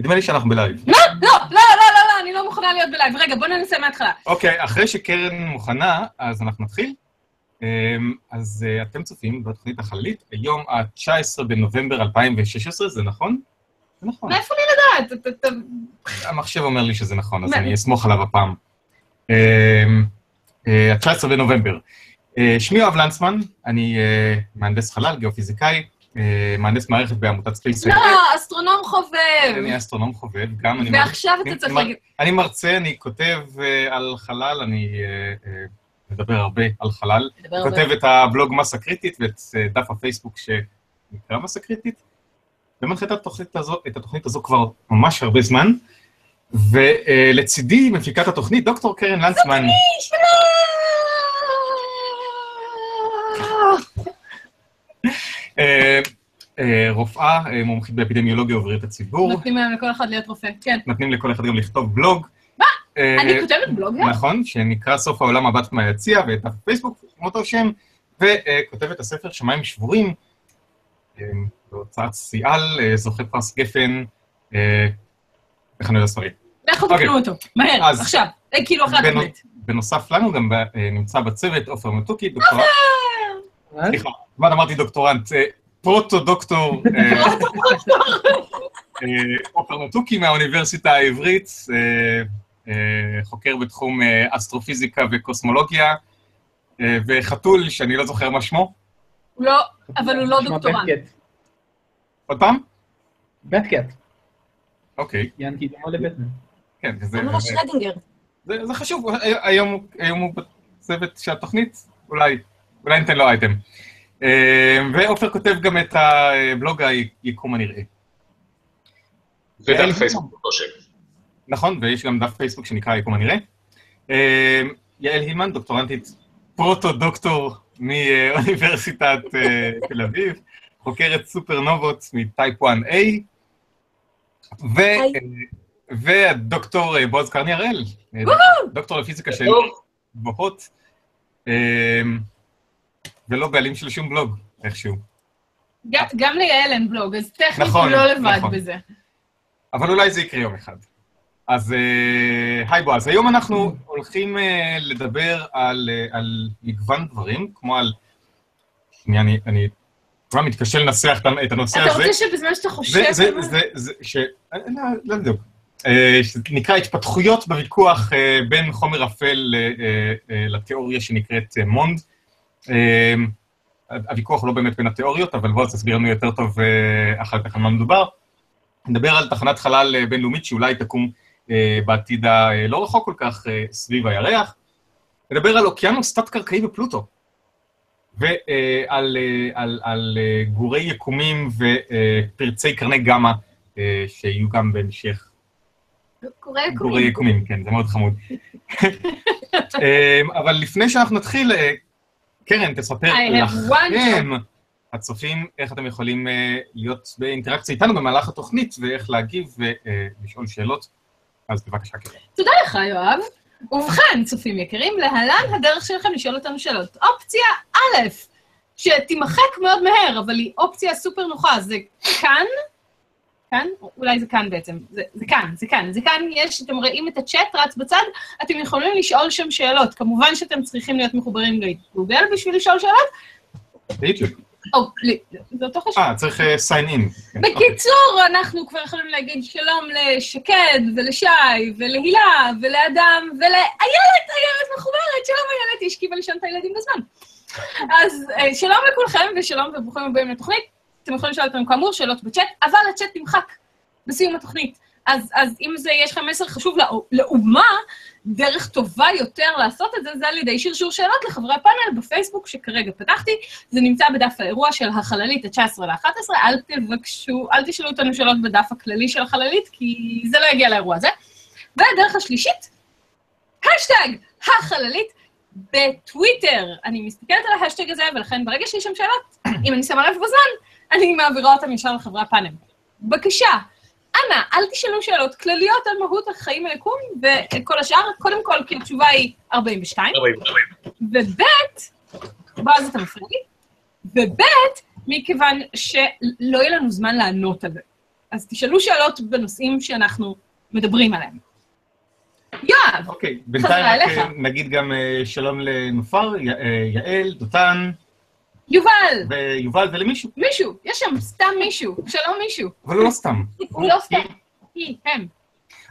נדמה לי שאנחנו בלייב. לא, לא, לא, לא, לא, לא, אני לא מוכנה להיות בלייב. רגע, בוא ננסה מההתחלה. אוקיי, אחרי שקרן מוכנה, אז אנחנו נתחיל. אמ, אז אה, אתם צופים בתוכנית החללית, היום ה-19 בנובמבר 2016, זה נכון? זה נכון. מאיפה לי לדעת? המחשב אומר לי שזה נכון, אז מה? אני אסמוך עליו הפעם. אמ, אה, ה-19 בנובמבר. אה, שמי יואב לנצמן, אני אה, מהנדס חלל, גיאופיזיקאי, אה, מהנדס מערכת בעמותת SpaceIL, אסטרונום חובב. אני אסטרונום חובב, גם אני... ועכשיו אני- אתה צריך אני- להגיד... אני מרצה, אני כותב אה, על חלל, אני אה, אה, מדבר הרבה על חלל. כותב את הבלוג מסה קריטית ואת דף הפייסבוק שנקרא מסה קריטית, ומנחה את התוכנית הזו, את התוכנית הזו כבר ממש הרבה זמן. ולצידי מפיקת התוכנית, דוקטור קרן לנצמן. אה, אה, רופאה, אה, מומחית באפידמיולוגיה ובריאות הציבור. נותנים להם לכל אחד להיות רופא, כן. נותנים לכל אחד גם לכתוב בלוג. מה? אה, אני כותבת בלוג גם? נכון, שנקרא סוף העולם מבט מהיציע, ואת הפייסבוק עם אותו שם, וכותב את הספר שמיים שבורים, אה, בהוצאת סיאל, אה, זוכה פרס גפן, אה, בחנויות הספרים. לכו אוקיי. תקנו אותו, מהר, עכשיו. אה, כאילו אחרי התוכנית. בנוסף לנו גם אה, נמצא בצוות עופר מתוקי, דוקטורנט, סליחה, כמעט אמרתי דוקטורנט, אה, פרוטו-דוקטור אה, אה, עופר מתוקי מהאוניברסיטה העברית, אה, אה, חוקר בתחום אסטרופיזיקה וקוסמולוגיה, אה, וחתול, שאני לא זוכר מה שמו. לא, אבל הוא לא דוקטורנט. עוד פעם? בטקט. אוקיי, ינקי דומה לבטמן. כן, זה, אמרה זה, שרדינגר. זה, חשוב, היום, הוא- היום הוא בצוות של התוכנית, אולי, אולי ניתן לו אייטם. אה, ועופר כותב גם את הבלוג היקום הנראה. ודף פייסבוק באותו שם. נכון, ויש גם דף פייסבוק שנקרא היקום הנראה. אה, יעל הילמן, דוקטורנטית פרוטו-דוקטור מאוניברסיטת אה, תל אביב, חוקרת סופרנובות מטייפ 1A, ו- אה, והדוקטור אה, בועז קרני הראל, אה, דוקטור לפיזיקה של גבוהות, אה, ולא בעלים של שום בלוג, איכשהו. גם- גם ליעל אין בלוג, אז טכנית נכון, הוא לא לבד נכון. בזה. אבל אולי זה יקרה יום אחד. אז אה, היי בועז, היום אנחנו הולכים אה, לדבר על, אה, על מגוון דברים, כמו על... שנייה, אני, אני כבר מתקשה לנסח את הנושא אתה הזה. רוצה שבזמן שאתה חושב... זה, זה, זה, זה, ש... לא, לא בדיוק. שנקרא התפתחויות בוויכוח אה, בין חומר אפל אה, אה, לתיאוריה שנקראת מונד. אה, הוויכוח הוא לא באמת בין התיאוריות, אבל בואו תסביר לנו יותר טוב אה, אחר כך על מה מדובר. נדבר על תחנת חלל אה, בינלאומית שאולי תקום אה, בעתיד הלא רחוק כל כך סביב הירח. נדבר על אוקיינוס תת-קרקעי בפלוטו, ועל על, על גורי יקומים ופרצי קרני גמא, שיהיו גם בהמשך גורי קורה. יקומים, כן, זה מאוד חמוד. אה, אבל לפני שאנחנו נתחיל, קרן, תספר לכם, הצופים, איך אתם יכולים אה, להיות באינטראקציה איתנו במהלך התוכנית, ואיך להגיב ולשאול שאלות. אז בבקשה, קרן. תודה לך, יואב. ובכן, צופים יקרים, להלן הדרך שלכם לשאול אותנו שאלות. אופציה א', שתימחק מאוד מהר, אבל היא אופציה סופר נוחה, זה כאן, כאן? אולי זה כאן בעצם, זה, זה כאן, זה כאן, זה כאן יש, אתם רואים את הצ'אט רץ בצד, אתם יכולים לשאול שם שאלות. כמובן שאתם צריכים להיות מחוברים לגוגל בשביל לשאול שאלות, ביוטיוב. או, זה אותו חשוב. אה, צריך sign in. כן, אוקיי. בקיצור, אנחנו כבר יכולים להגיד שלום לשקד ולשי ולהילה ולאדם ולאיילת, איילת מחוברת, שלום איילת, היא השכיבה לישון את הילדים בזמן. אז אה, שלום לכולכם ושלום וברוכים הבאים לתוכנית. אתם יכולים לשאול אותנו כאמור שאלות בצ'אט, אבל הצ'אט נמחק בסיום התוכנית. אז, אז אם זה, יש לכם מסר חשוב לא, לאומה, דרך טובה יותר לעשות את זה, זה על ידי שרשור שאלות לחברי הפאנל בפייסבוק שכרגע פתחתי. זה נמצא בדף האירוע של החללית, ה-19 ל-11, אל תבקשו, אל תשאלו אותנו שאלות בדף הכללי של החללית, כי זה לא יגיע לאירוע הזה. והדרך השלישית, השטג החללית בטוויטר. אני מסתכלת על ההשטג הזה, ולכן ברגע שיש שם שאלות, אם אני שמה לב בזמן, אני מעבירה אותם ישר לחברי הפאנל. בבקשה, אנא, אל תשאלו שאלות כלליות על מהות החיים היקום וכל השאר. קודם כל, כי התשובה היא 42. וב', בועז אתה מפריע לי, וב', מכיוון שלא יהיה לנו זמן לענות על זה. אז תשאלו שאלות בנושאים שאנחנו מדברים עליהם. יואב, אוקיי, בינתיים רק אליך. אה, נגיד גם אה, שלום לנופר, אה, יעל, דותן יובל, ויובל ולמישהו, מישהו, יש שם סתם מישהו, שלום מישהו. אבל הוא לא סתם. הוא לא סתם, היא, הם.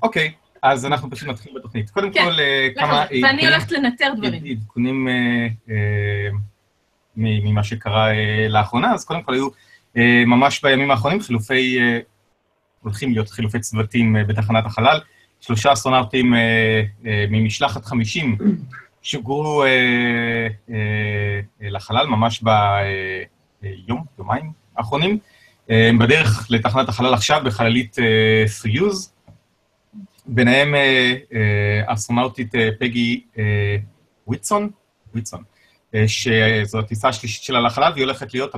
אוקיי, אז אנחנו פשוט נתחיל בתוכנית. קודם כן, כל, אה, לך כמה זה. ואני הולכת לנטר דברים. עדכונים אה, אה, ממה שקרה לאחרונה. אז קודם כל היו ממש בימים האחרונים חילופי, הולכים להיות חילופי צוותים בתחנת החלל. שלושה אסטרונאוטים ממשלחת 50 שוגרו אה, אה, אה, לחלל ממש ביום, יומיים האחרונים. אה, הם בדרך לתחנת החלל עכשיו בחללית אה, סריוז. ביניהם אה, אה, אסטרונאוטית אה, פגי אה, וויטסון, אה, שזו הטיסה השלישית שלה לחלל, והיא הולכת להיות,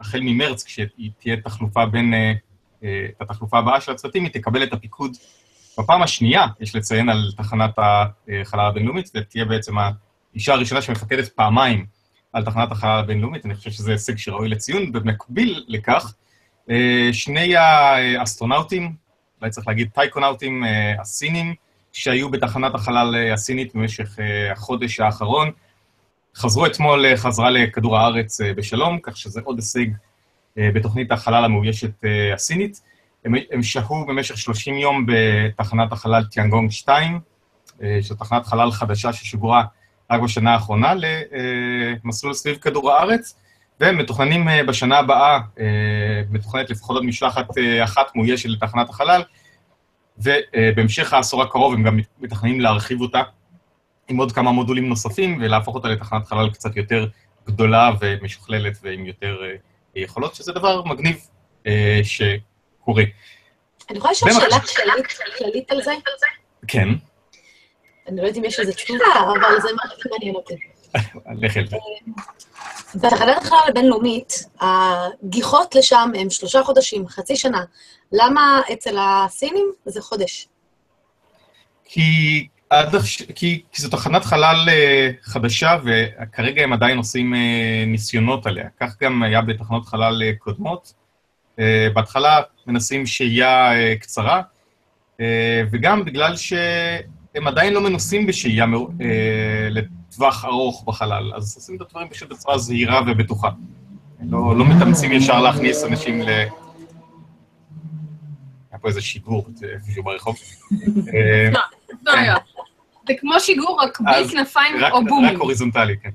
החל ממרץ, כשהיא תהיה תחלופה בין, אה, אה, את התחלופה הבאה של הצוותים, היא תקבל את הפיקוד בפעם השנייה, יש לציין על תחנת החלל הבינלאומית, ותהיה בעצם האישה הראשונה שמפקדת פעמיים על תחנת החלל הבינלאומית, אני חושב שזה הישג שראוי לציון. במקביל לכך, אה, שני האסטרונאוטים, אולי צריך להגיד טייקונאוטים אה, הסינים, שהיו בתחנת החלל אה, הסינית במשך החודש האחרון, חזרו אתמול חזרה לכדור הארץ בשלום, כך שזה עוד הישג בתוכנית החלל המאוישת הסינית. הם, הם שהו במשך 30 יום בתחנת החלל טיאנגונג 2, אה, שזו תחנת חלל חדשה ששוגרה רק בשנה האחרונה למסלול סביב כדור הארץ, והם מתוכננים אה, בשנה הבאה, אה, מתוכננת לפחות עוד משלחת אה, אחת מאוישת לתחנת החלל, ובהמשך העשור הקרוב הם גם מתכננים להרחיב אותה עם עוד כמה מודולים נוספים ולהפוך אותה לתחנת חלל קצת יותר גדולה ומשוכללת ועם יותר אה, יכולות, שזה דבר מגניב אה, שקורה. אני יכולה לשאול. שאלה כללית, על זה? כן, אני לא יודעת אם יש לזה תשובה, אבל זה משהו שמעניין אותי. לך אל זה. בתחנת החלל הבינלאומית, הגיחות לשם הם שלושה חודשים, חצי שנה. למה אצל הסינים זה חודש? כי, עד, כי, כי זו תחנת חלל אה, חדשה, וכרגע הם עדיין עושים אה, ניסיונות עליה. כך גם היה בתחנות חלל אה, קודמות. אה, בהתחלה מנסים שהייה אה, קצרה, אה, וגם בגלל שהם עדיין לא מנוסים בשהייה לטווח ארוך בחלל, אז עושים את הדברים פשוט בצורה זהירה ובטוחה. לא, לא מתאמצים ישר להכניס אנשים ל... היה פה איזה שיגור איפשהו ברחוב. אה, לא, יואב. זה כמו שיגור, רק בלי כנפיים רק, או רק בומים. הוריזונטלי, כן.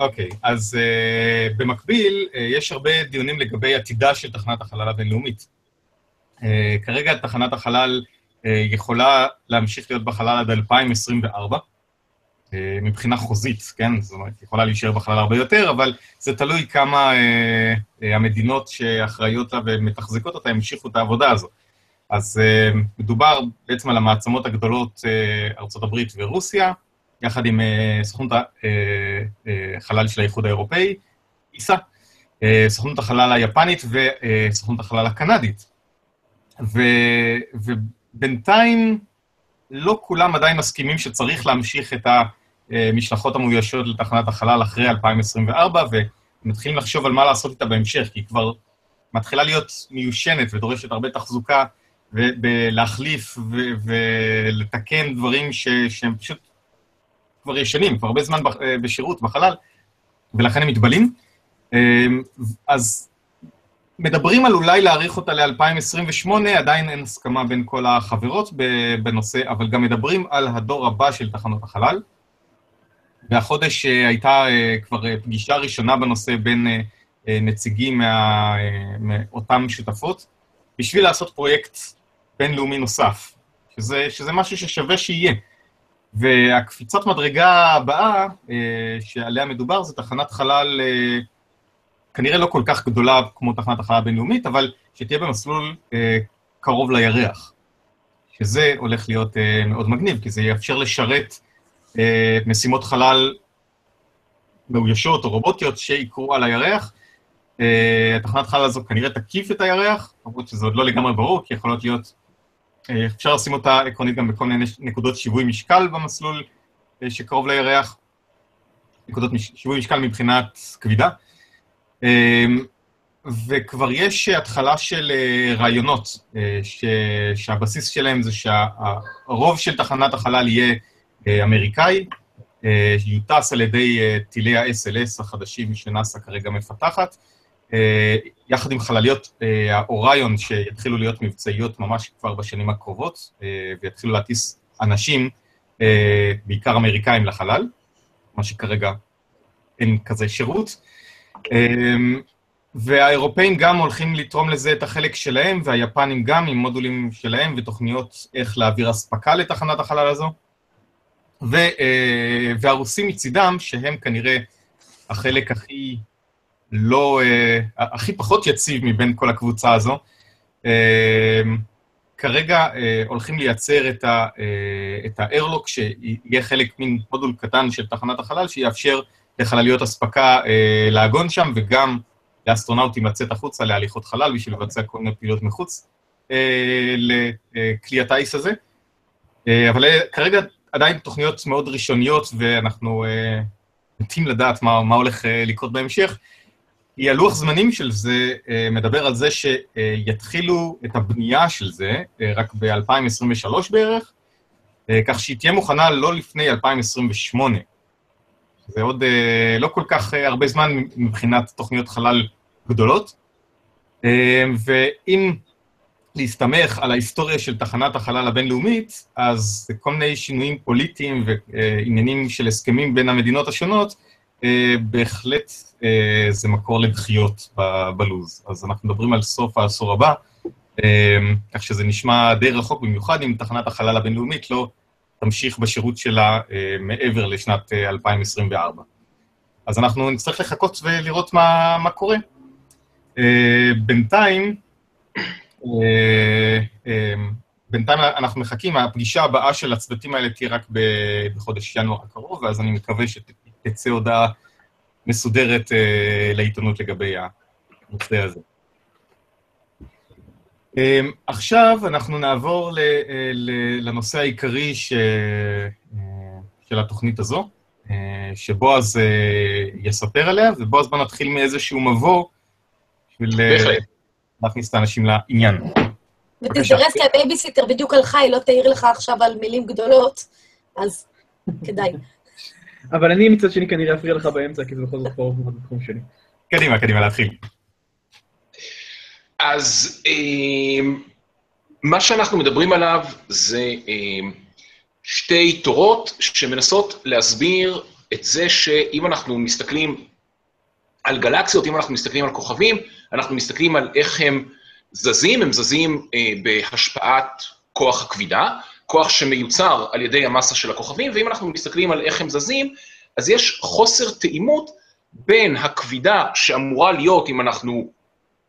אוקיי, אז אה, במקביל, אה, יש הרבה דיונים לגבי עתידה של תחנת החלל הבינלאומית. אה, כרגע תחנת החלל אה, יכולה להמשיך להיות בחלל עד 2024, אה, מבחינה חוזית, כן? זאת אומרת, היא יכולה להישאר בחלל הרבה יותר, אבל זה תלוי כמה אה, אה, המדינות שאחראיות לה ומתחזקות אותה ימשיכו את העבודה הזו. אז uh, מדובר בעצם על המעצמות הגדולות, uh, הברית ורוסיה, יחד עם uh, סוכנות החלל של האיחוד האירופאי, איסה, סוכנות החלל היפנית וסוכנות החלל הקנדית. ו, ובינתיים לא כולם עדיין מסכימים שצריך להמשיך את המשלחות המאוישות לתחנת החלל אחרי 2024, ומתחילים לחשוב על מה לעשות איתה בהמשך, כי היא כבר מתחילה להיות מיושנת ודורשת הרבה תחזוקה. ולהחליף ולתקן דברים ש, שהם פשוט כבר ישנים, כבר הרבה זמן אה, בשירות, בחלל, ולכן הם מתבלים. אה, אז מדברים על אולי להאריך אותה ל-2028, עדיין אין הסכמה בין כל החברות בנושא, אבל גם מדברים על הדור הבא של תחנות החלל. והחודש אה, הייתה אה, כבר פגישה ראשונה בנושא בין נציגים מה- מאותן שותפות, בשביל לעשות פרויקט בינלאומי נוסף, שזה, שזה משהו ששווה שיהיה. והקפיצת מדרגה הבאה אה, שעליה מדובר זה תחנת חלל אה, כנראה לא כל כך גדולה כמו תחנת החלל הבינלאומית, אבל שתהיה במסלול אה, קרוב לירח, שזה הולך להיות מאוד מגניב, כי זה יאפשר לשרת משימות חלל מאוישות או רובוטיות שיקרו על הירח, התחנת חלל הזו כנראה תקיף את הירח, למרות שזה עוד לא לגמרי ברור, כי יכולות להיות... אה, אפשר לשים אותה עקרונית גם בכל מיני נקודות שיווי משקל במסלול אה, שקרוב לירח, נקודות שיווי משקל מבחינת כבידה. אה, וכבר יש התחלה של אה, רעיונות, ש... שהבסיס שלהם זה שהרוב של תחנת החלל יהיה אמריקאי, יוטס על ידי טילי ה-SLS החדשים שנאס"א כרגע מפתחת, יחד עם חלליות אה, האוריון שיתחילו להיות מבצעיות ממש כבר בשנים הקרובות, אה, ויתחילו להטיס אנשים, אה, בעיקר אמריקאים, לחלל, מה שכרגע אין כזה שירות. אה, והאירופאים גם הולכים לתרום לזה את החלק שלהם, והיפנים גם עם מודולים שלהם ותוכניות איך להעביר אספקה לתחנת החלל הזו. ו, אה, והרוסים מצידם, שהם כנראה החלק הכי לא, אה, הכי פחות יציב מבין כל הקבוצה הזו, אה, כרגע אה, הולכים לייצר את, ה, אה, את האיירלוק, שיהיה חלק מין מודול קטן של תחנת החלל, שיאפשר לחלליות אספקה אה, לעגון שם, וגם לאסטרונאוטים לצאת החוצה להליכות חלל בשביל לבצע כל מיני פעילות מחוץ אה, לכלי הטיס הזה. אה, אבל אה, כרגע עדיין תוכניות מאוד ראשוניות, ואנחנו אה, נוטים לדעת מה, מה הולך אה, לקרות בהמשך. כי הלוח זמנים של זה אה, מדבר על זה שיתחילו את הבנייה של זה אה, רק ב-2023 בערך, אה, כך שהיא תהיה מוכנה לא לפני 2028. זה עוד לא כל כך הרבה זמן מבחינת תוכניות חלל גדולות. ואם להסתמך על ההיסטוריה של תחנת החלל הבינלאומית, אז כל מיני שינויים פוליטיים ועניינים של הסכמים בין המדינות השונות, בהחלט אה, זה מקור לדחיות בלוז. אז אנחנו מדברים על סוף העשור הבא, אה, כך שזה נשמע די רחוק, במיוחד אם תחנת החלל הבינלאומית לא תמשיך בשירות שלה אה, מעבר לשנת אה, 2024. אז אנחנו נצטרך לחכות ולראות מה, מה קורה. אה, בינתיים, אה, אה, בינתיים אנחנו מחכים, הפגישה הבאה של הצוותים האלה תהיה רק בחודש ינואר הקרוב, ואז אני מקווה שתצא הודעה מסודרת אה, לעיתונות לגבי הנושא הזה. אה, עכשיו אנחנו נעבור ל, אה, ל, לנושא העיקרי ש, אה, של התוכנית הזו, אה, שבועז אה, יספר עליה, ובועז בוא נתחיל מאיזשהו מבוא, בשביל. להכניס את האנשים לעניין. ותזדרז כי הבייביסיטר בדיוק הלכה, היא לא תעיר לך עכשיו על מילים גדולות, אז כדאי. אבל אני מצד שני כנראה אפריע לך באמצע, כי זה בכל זאת קרוב מאוד לתחום שלי. קדימה, קדימה, להתחיל. אז אה, מה שאנחנו מדברים עליו זה אה, שתי תורות שמנסות להסביר את זה שאם אנחנו מסתכלים על גלקסיות, אם אנחנו מסתכלים על כוכבים, אנחנו מסתכלים על איך הם זזים, הם זזים אה, בהשפעת כוח הכבידה, כוח שמיוצר על ידי המסה של הכוכבים, ואם אנחנו מסתכלים על איך הם זזים, אז יש חוסר תאימות בין הכבידה שאמורה להיות, אם אנחנו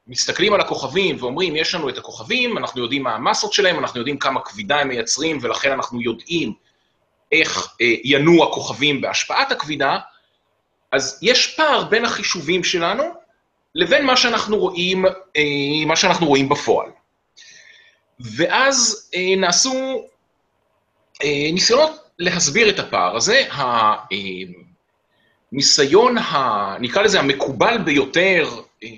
מסתכלים על הכוכבים ואומרים, יש לנו את הכוכבים, אנחנו יודעים מה המסות שלהם, אנחנו יודעים כמה כבידה הם מייצרים, ולכן אנחנו יודעים איך אה, ינוע הכוכבים בהשפעת הכבידה, אז יש פער בין החישובים שלנו לבין מה שאנחנו רואים, אה, מה שאנחנו רואים בפועל. ואז אה, נעשו ניסיונות להסביר את הפער הזה. הניסיון, ה, נקרא לזה המקובל ביותר, אה,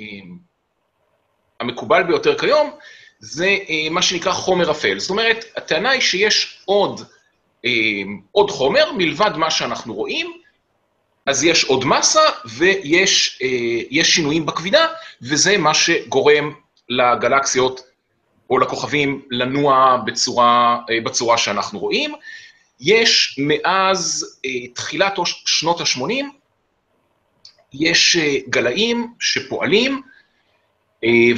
המקובל ביותר כיום, זה אה, מה שנקרא חומר אפל. זאת אומרת, הטענה היא שיש עוד, אה, עוד חומר מלבד מה שאנחנו רואים, אז יש עוד מסה ויש אה, יש שינויים בכבידה, וזה מה שגורם לגלקסיות או לכוכבים לנוע בצורה, אה, בצורה שאנחנו רואים. יש מאז אה, תחילת שנות ה-80, יש אה, גלאים שפועלים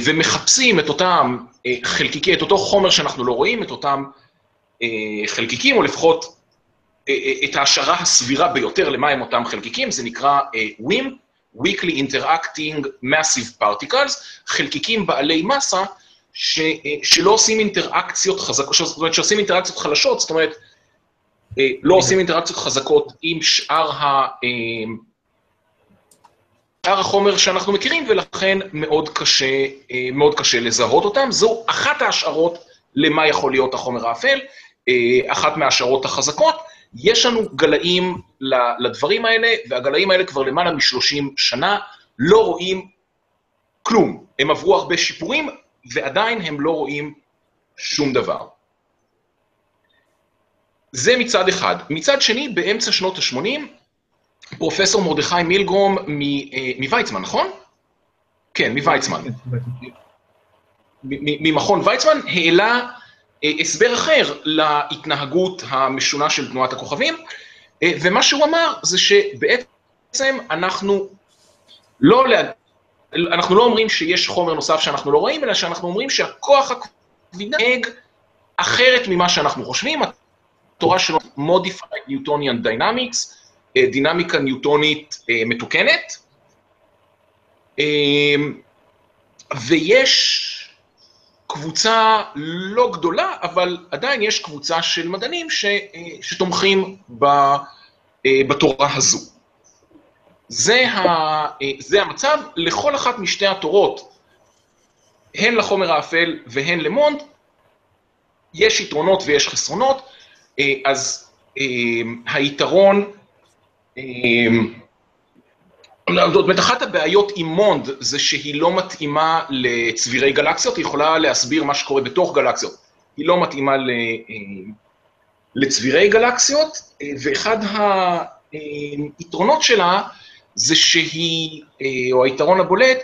ומחפשים את אותם אה, חלקיקי, את אותו חומר שאנחנו לא רואים, את אותם חלקיקים, או לפחות את ההשערה הסבירה ביותר למה הם אותם חלקיקים, זה נקרא אה, WIM, Weekly Interacting Massive Particles, חלקיקים בעלי מסה, שלא עושים אינטראקציות חזקות, זאת אומרת שעושים אינטראקציות חלשות, זאת אומרת, אה, לא עושים אינטראקציות חזקות עם שאר, ה, אה, שאר החומר שאנחנו מכירים, ולכן מאוד קשה, אה, מאוד קשה לזהות אותם. זו אחת ההשערות למה יכול להיות החומר האפל, אה, אחת מההשערות החזקות. יש לנו גלאים לדברים האלה, והגלאים האלה כבר למעלה מ-30 שנה לא רואים כלום. הם עברו הרבה שיפורים, ועדיין הם לא רואים שום דבר. זה מצד אחד. מצד שני, באמצע שנות ה-80, פרופסור מרדכי מילגרום אה, מוויצמן, נכון? כן, מוויצמן. ממכון ויצמן, העלה אה, הסבר אחר להתנהגות המשונה של תנועת הכוכבים, אה, ומה שהוא אמר זה שבעצם אנחנו לא, אנחנו לא אומרים שיש חומר נוסף שאנחנו לא רואים, אלא שאנחנו אומרים שהכוח הכבידה נהג אחרת ממה שאנחנו חושבים. התורה שלו Modified Newtonian Dynamics, אה, דינמיקה ניוטונית אה, מתוקנת, אה, ויש קבוצה לא גדולה, אבל עדיין יש קבוצה של מדענים ש, אה, שתומכים ב, בתורה הזו. זה, ה, אה, זה המצב. לכל אחת משתי התורות, הן לחומר האפל והן למונד, יש יתרונות ויש חסרונות, אה, אז אה, היתרון, אה, זאת אומרת, אחת הבעיות עם מונד זה שהיא לא מתאימה לצבירי גלקסיות, היא יכולה להסביר מה שקורה בתוך גלקסיות, היא לא מתאימה ל, לצבירי גלקסיות, ואחד היתרונות שלה זה שהיא, אה, או היתרון הבולט,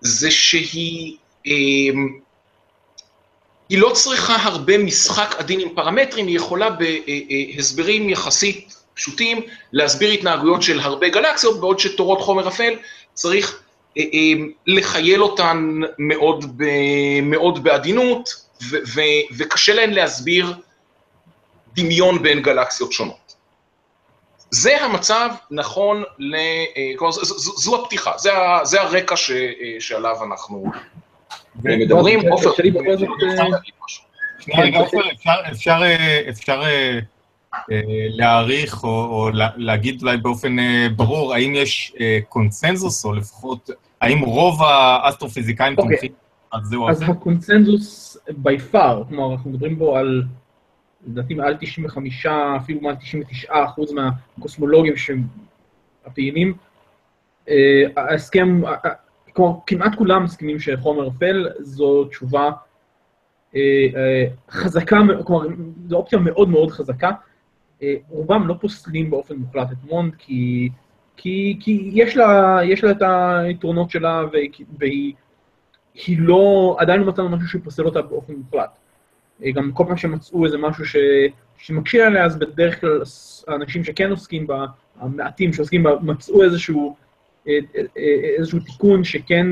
זה שהיא אה, היא לא צריכה הרבה משחק עדין עם פרמטרים, היא יכולה בהסברים יחסית פשוטים להסביר התנהגויות של הרבה גלקסיות, בעוד שתורות חומר אפל צריך אה, לחייל אותן מאוד, מאוד בעדינות, וקשה להן להסביר דמיון בין גלקסיות שונות. זה המצב נכון ל... אה, כלומר, ז, ז, זו הפתיחה, זה, ה, זה הרקע ש, אה, שעליו אנחנו מדברים. עופר, אפשר אה, רגע, עופר, אפשר, להעריך או, או לה- להגיד אולי באופן ברור, האם יש קונסנזוס, או לפחות, האם רוב האסטרופיזיקאים אוקיי. תומכים על זה או אז אחר? הקונצנזוס by far, כלומר, אנחנו מדברים פה על, לדעתי, מעל 95, אפילו מעל 99 אחוז מהקוסמולוגים הפעילים. אה, ההסכם, כלומר, כמעט כולם מסכימים שחומר אפל זו תשובה אה, אה, חזקה, כלומר, זו אופציה מאוד מאוד חזקה. רובם לא פוסלים באופן מוחלט את מונד, כי, כי, כי יש, לה, יש לה את היתרונות שלה, והיא, והיא היא לא, עדיין לא מצאנו משהו שפוסל אותה באופן מוחלט. אה, גם כל פעם שמצאו איזה משהו ש, שמקשה עליה, אז בדרך כלל האנשים שכן עוסקים בה, המעטים שעוסקים בה, מצאו איזשהו, אה, אה, איזשהו תיקון שכן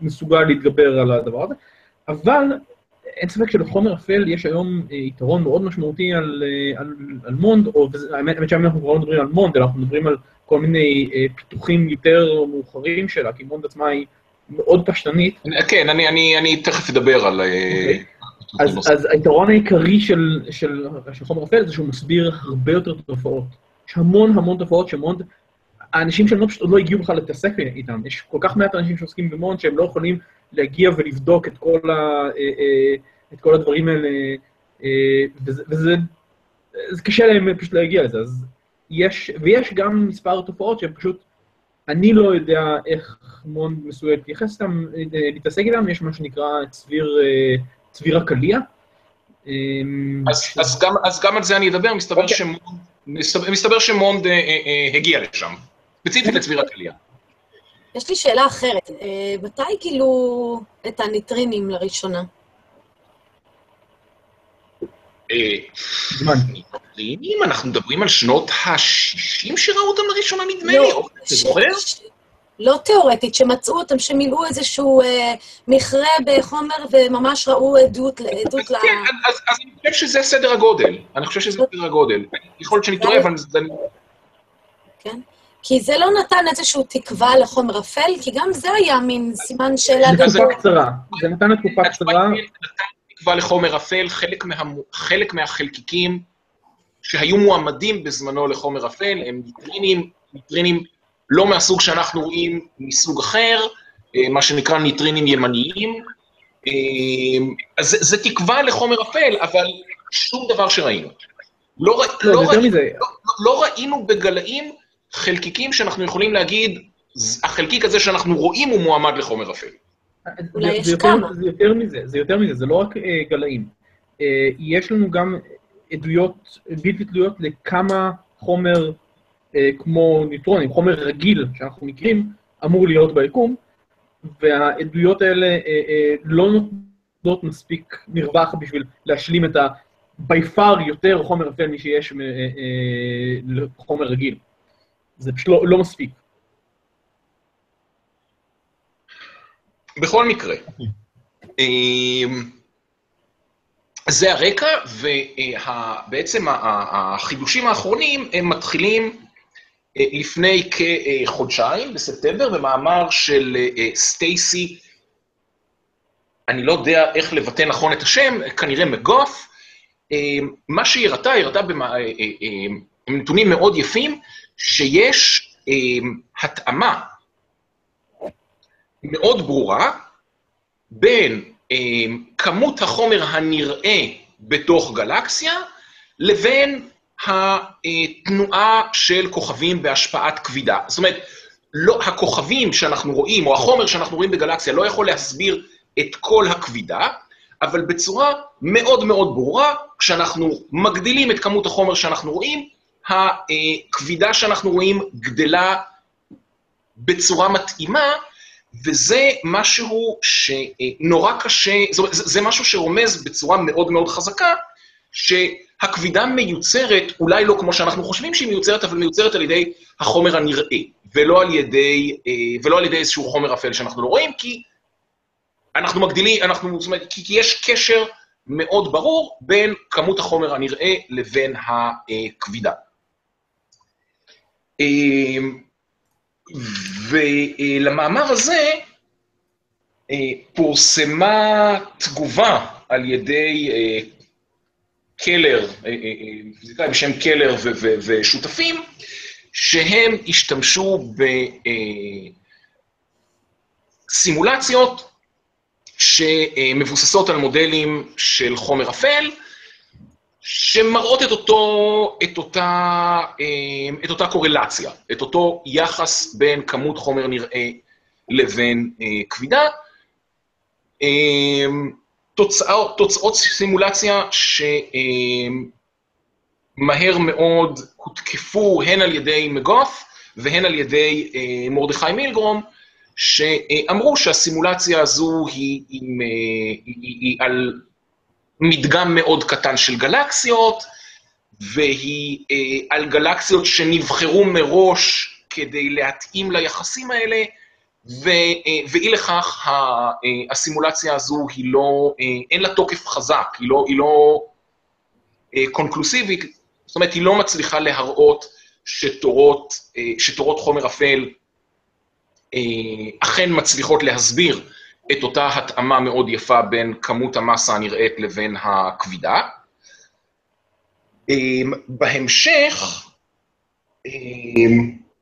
מסוגל להתגבר על הדבר הזה. אבל אין ספק שלחומר אפל יש היום יתרון מאוד משמעותי על, על, על מונד, או האמת האמת שהיום אנחנו כבר לא מדברים על מונד, אלא אנחנו מדברים על כל מיני פיתוחים יותר מאוחרים שלה, כי מונד עצמה היא מאוד פשטנית, כן, אני, אני, אני תכף אדבר על... אה, אוקיי. על אז. אז היתרון העיקרי של, של, של חומר אפל זה שהוא מסביר הרבה יותר תופעות. יש המון המון תופעות שמונד, האנשים שלנו פשוט עוד לא הגיעו בכלל להתעסק איתם. יש כל כך מעט אנשים שעוסקים במונד שהם לא יכולים להגיע ולבדוק את כל, ה, אה, אה, את כל הדברים האלה, אה, וזה, וזה זה קשה להם פשוט להגיע לזה. אז יש, ויש גם מספר תופעות שהן פשוט, אני לא יודע איך מונד מסוגל להתייחס איתם, להתעסק איתם, יש מה שנקרא צביר... אה, צביר הקליע. אמ, אז, אז, גם, אז גם על זה אני אדבר, מסתבר אוקיי. שמונד, מסתבר, מסתבר שמונד אה, אה, אה, הגיע לשם, ספציפית לצבירת עלייה. יש לי שאלה אחרת. אה, מתי גילו את הניטרינים לראשונה? אם אנחנו מדברים על שנות ה-60 שראו אותם לראשונה, נדמה לא, לי, או, אתה זוכר? לא תיאורטית, שמצאו אותם, שמילאו איזשהו אה, מכרה בחומר וממש ראו עדות, ל- עדות ל... כן, אז, אז אני חושב שזה סדר הגודל. אני חושב שזה סדר הגודל. יכול להיות שאני טועה, אבל זה... כן? כי זה לא נתן איזושהי תקווה לחומר אפל, כי גם זה היה מין סימן שאלה זה גדול. תקופה קצרה. זה נתן לתקופה התשובה קצרה. נתן תקווה לחומר אפל, חלק, מה, חלק מהחלקיקים שהיו מועמדים בזמנו לחומר אפל הם ניטרינים, ניטרינים לא מהסוג שאנחנו רואים, מסוג אחר, אה, מה שנקרא ניטרינים ימניים. אה, אז זה, זה תקווה לחומר אפל, אבל שום דבר שראינו. לא, ר- לא, לא, ראינו, לא, לא ראינו בגלאים חלקיקים שאנחנו יכולים להגיד, החלקיק הזה שאנחנו רואים הוא מועמד לחומר אפל. אולי זה- יש כמה. זה יותר מזה, זה יותר מזה, זה לא רק אה, גלאים. אה, יש לנו גם עדויות בלתי תלויות לכמה חומר כמו ניוטרונים, חומר רגיל שאנחנו מכירים, אמור להיות ביקום, והעדויות האלה אה, אה, לא נותנות מספיק מרווח בשביל להשלים את ה... by far יותר חומר אפל משיש אה, אה, לחומר רגיל. זה פשוט לא, לא מספיק. בכל מקרה, אמ, זה הרקע, ובעצם החידושים האחרונים הם מתחילים אה, לפני כחודשיים, בספטמבר, במאמר של אה, סטייסי, אני לא יודע איך לבטא נכון את השם, כנראה מגוף. אמ, מה שהיא הראתה, היא הראתה אה, אה, אה, נתונים מאוד יפים, שיש אמ, התאמה מאוד ברורה בין אה, כמות החומר הנראה בתוך גלקסיה לבין התנועה של כוכבים בהשפעת כבידה. זאת אומרת, לא, הכוכבים שאנחנו רואים, או החומר שאנחנו רואים בגלקסיה, לא יכול להסביר את כל הכבידה, אבל בצורה מאוד מאוד ברורה, כשאנחנו מגדילים את כמות החומר שאנחנו רואים, הכבידה שאנחנו רואים גדלה בצורה מתאימה, וזה משהו שנורא קשה, זאת אומרת, זה, משהו שרומז בצורה מאוד מאוד חזקה, שהכבידה מיוצרת, אולי לא כמו שאנחנו חושבים שהיא מיוצרת, אבל מיוצרת על ידי החומר הנראה, ולא על ידי, אה, ולא על ידי איזשהו חומר אפל שאנחנו לא רואים, כי אנחנו מגדילים, אנחנו, זאת אומרת, כי, יש קשר מאוד ברור בין כמות החומר הנראה לבין הכבידה. אה, ולמאמר הזה אה, פורסמה תגובה על ידי קלר, אה, אה, אה, פיזיקאי בשם קלר ושותפים, שהם השתמשו בסימולציות שמבוססות על מודלים של חומר אפל, שמראות את, אותו, את, אותה, אה, את אותה קורלציה, את אותו יחס בין כמות חומר נראה לבין אה, כבידה. תוצאות, תוצאות סימולציה שמהר מאוד הותקפו הן על ידי מגוף והן על ידי אה, מרדכי מילגרום, שאמרו שהסימולציה הזו היא, עם, אה, היא, היא, על מדגם מאוד קטן של גלקסיות, והיא אה, על גלקסיות שנבחרו מראש כדי להתאים ליחסים האלה, ואי לכך אה, הסימולציה הזו היא לא, אה, אין לה תוקף חזק, היא לא, היא לא אה, קונקלוסיבית, זאת אומרת, היא לא מצליחה להראות שתורות, אה, שתורות חומר אפל אה, אכן מצליחות להסביר את אותה התאמה מאוד יפה בין כמות המסה הנראית לבין הכבידה. בהמשך,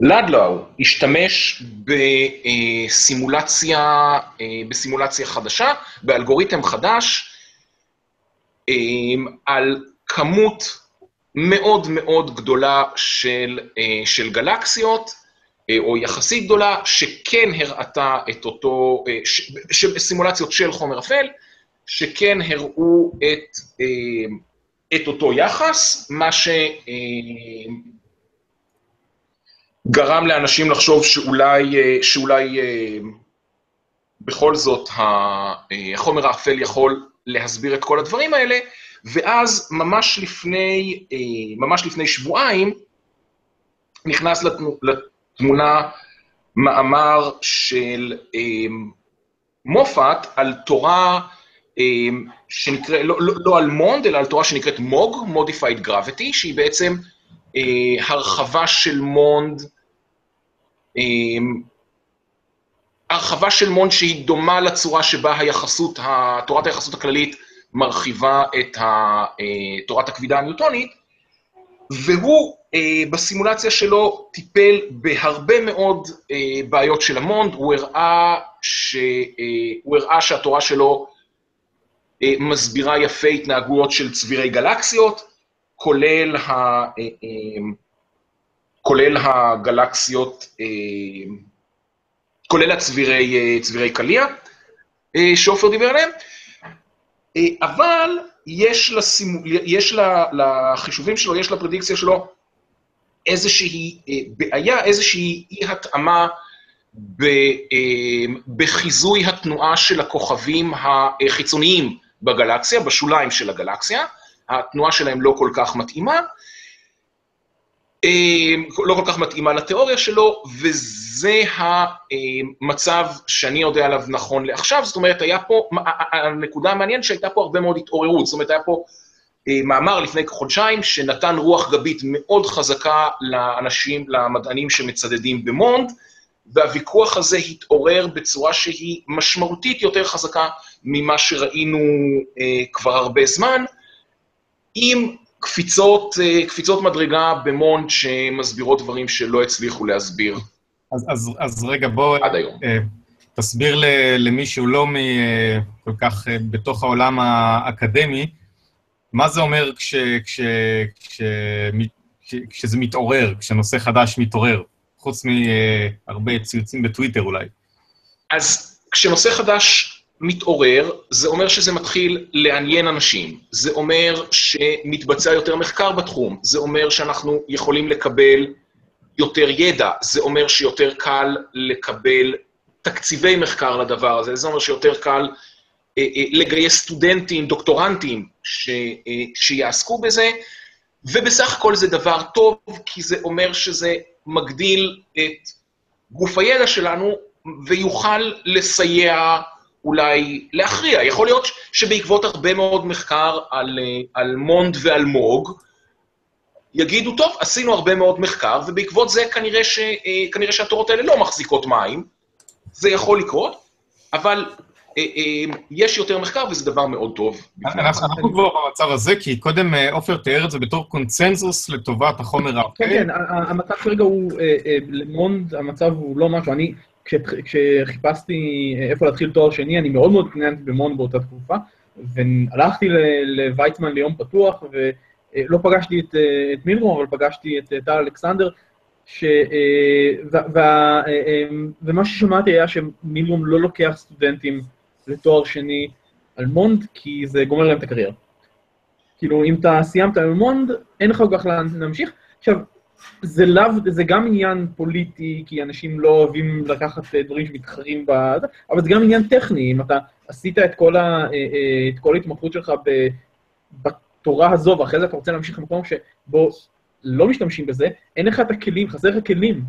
לדלאו השתמש בסימולציה, אה, בסימולציה חדשה, באלגוריתם חדש, אמ, על כמות מאוד מאוד גדולה של, אה, של גלקסיות, אה, או יחסית גדולה, שכן הראתה את אותו, אה, ש- ש- סימולציות של חומר אפל, שכן הראו את, אה, את אותו יחס, מה שגרם לאנשים לחשוב שאולי, אה, שאולי אה, בכל זאת אה, החומר האפל יכול להסביר את כל הדברים האלה, ואז ממש לפני, ממש לפני שבועיים, נכנס לתמונה מאמר של מופת על תורה אה, שנקרא, לא, לא, לא על מונד, אלא על תורה שנקראת מוג, Modified Gravity, שהיא בעצם הרחבה של מונד, אה, הרחבה של מונד שהיא דומה לצורה שבה היחסות, תורת היחסות הכללית מרחיבה את אה, תורת הכבידה הניוטונית, והוא אה, בסימולציה שלו טיפל בהרבה מאוד אה, בעיות של המונד, הוא הראה, ש, אה, הוא הראה שהתורה שלו אה, מסבירה יפה התנהגויות של צבירי גלקסיות, כולל, ה, אה, אה, כולל הגלקסיות, אה, כולל הצבירי צבירי קליע, שעופר דיבר עליהם, אבל יש, לסימו, יש לחישובים שלו, יש לפרדיקציה שלו איזושהי בעיה, איזושהי אי-התאמה בחיזוי התנועה של הכוכבים החיצוניים בגלקסיה, בשוליים של הגלקסיה. התנועה שלהם לא כל כך מתאימה, אה, לא כל כך מתאימה לתיאוריה שלו, וזה המצב שאני יודע עליו נכון לעכשיו. זאת אומרת, היה פה, הנקודה המעניינת שהייתה פה הרבה מאוד התעוררות. זאת אומרת, היה פה אה, מאמר לפני כחודשיים שנתן רוח גבית מאוד חזקה לאנשים, למדענים שמצדדים במונד, והוויכוח הזה התעורר בצורה שהיא משמעותית יותר חזקה ממה שראינו אה, כבר הרבה זמן. עם קפיצות, אה, קפיצות מדרגה במונט שמסבירות דברים שלא הצליחו להסביר אז, אז, אז רגע, בוא... עד היום. אה, תסביר למי שהוא לא מ, אה, כל כך בתוך העולם האקדמי, מה זה אומר כש, כש, כש, כש, כשזה מתעורר, כשנושא חדש מתעורר, חוץ מהרבה ציוצים בטוויטר אולי. אז כשנושא חדש מתעורר, זה אומר שזה מתחיל לעניין אנשים, זה אומר שמתבצע יותר מחקר בתחום, זה אומר שאנחנו יכולים לקבל יותר ידע, זה אומר שיותר קל לקבל תקציבי מחקר לדבר הזה, זה אומר שיותר קל אה, אה, לגייס סטודנטים, דוקטורנטים, ש, אה, שיעסקו בזה, ובסך הכל זה דבר טוב, כי זה אומר שזה מגדיל את גוף הידע שלנו ויוכל לסייע אולי להכריע. יכול להיות שבעקבות הרבה מאוד מחקר על, אה, על מונד ועל מוג, יגידו, טוב, עשינו הרבה מאוד מחקר, ובעקבות זה כנראה, ש, אה, כנראה שהתורות האלה לא מחזיקות מים. זה יכול לקרות, אבל אה, יש יותר מחקר וזה דבר מאוד טוב. אנחנו כבר במצב הזה, כי קודם עופר תיאר את זה בתור קונצנזוס לטובת החומר האפל. כן, כן, המצב כרגע הוא, למונד המצב הוא לא משהו, אני כשחיפשתי איפה להתחיל תואר שני, אני מאוד מאוד התעניינתי במון באותה תקופה, והלכתי לוויצמן ליום פתוח, ולא פגשתי את, את מילרום, אבל פגשתי את טל אלכסנדר, ש... ו... ו... ומה ששמעתי היה שמילרום לא לוקח סטודנטים לתואר שני על מונד, כי זה גומר להם את הקריירה. כאילו, אם אתה סיימת על מונד, אין לך כל כך לאן להמשיך. עכשיו, זה לאו, זה גם עניין פוליטי, כי אנשים לא אוהבים לקחת אה, דברים שמתחרים בזה, אבל זה גם עניין טכני, אם אתה עשית את כל, ה, אה, אה, את כל ההתמחות שלך בתורה הזו, ואחרי זה אתה רוצה להמשיך למקום שבו לא משתמשים בזה, אין לך את הכלים, חסר לך כלים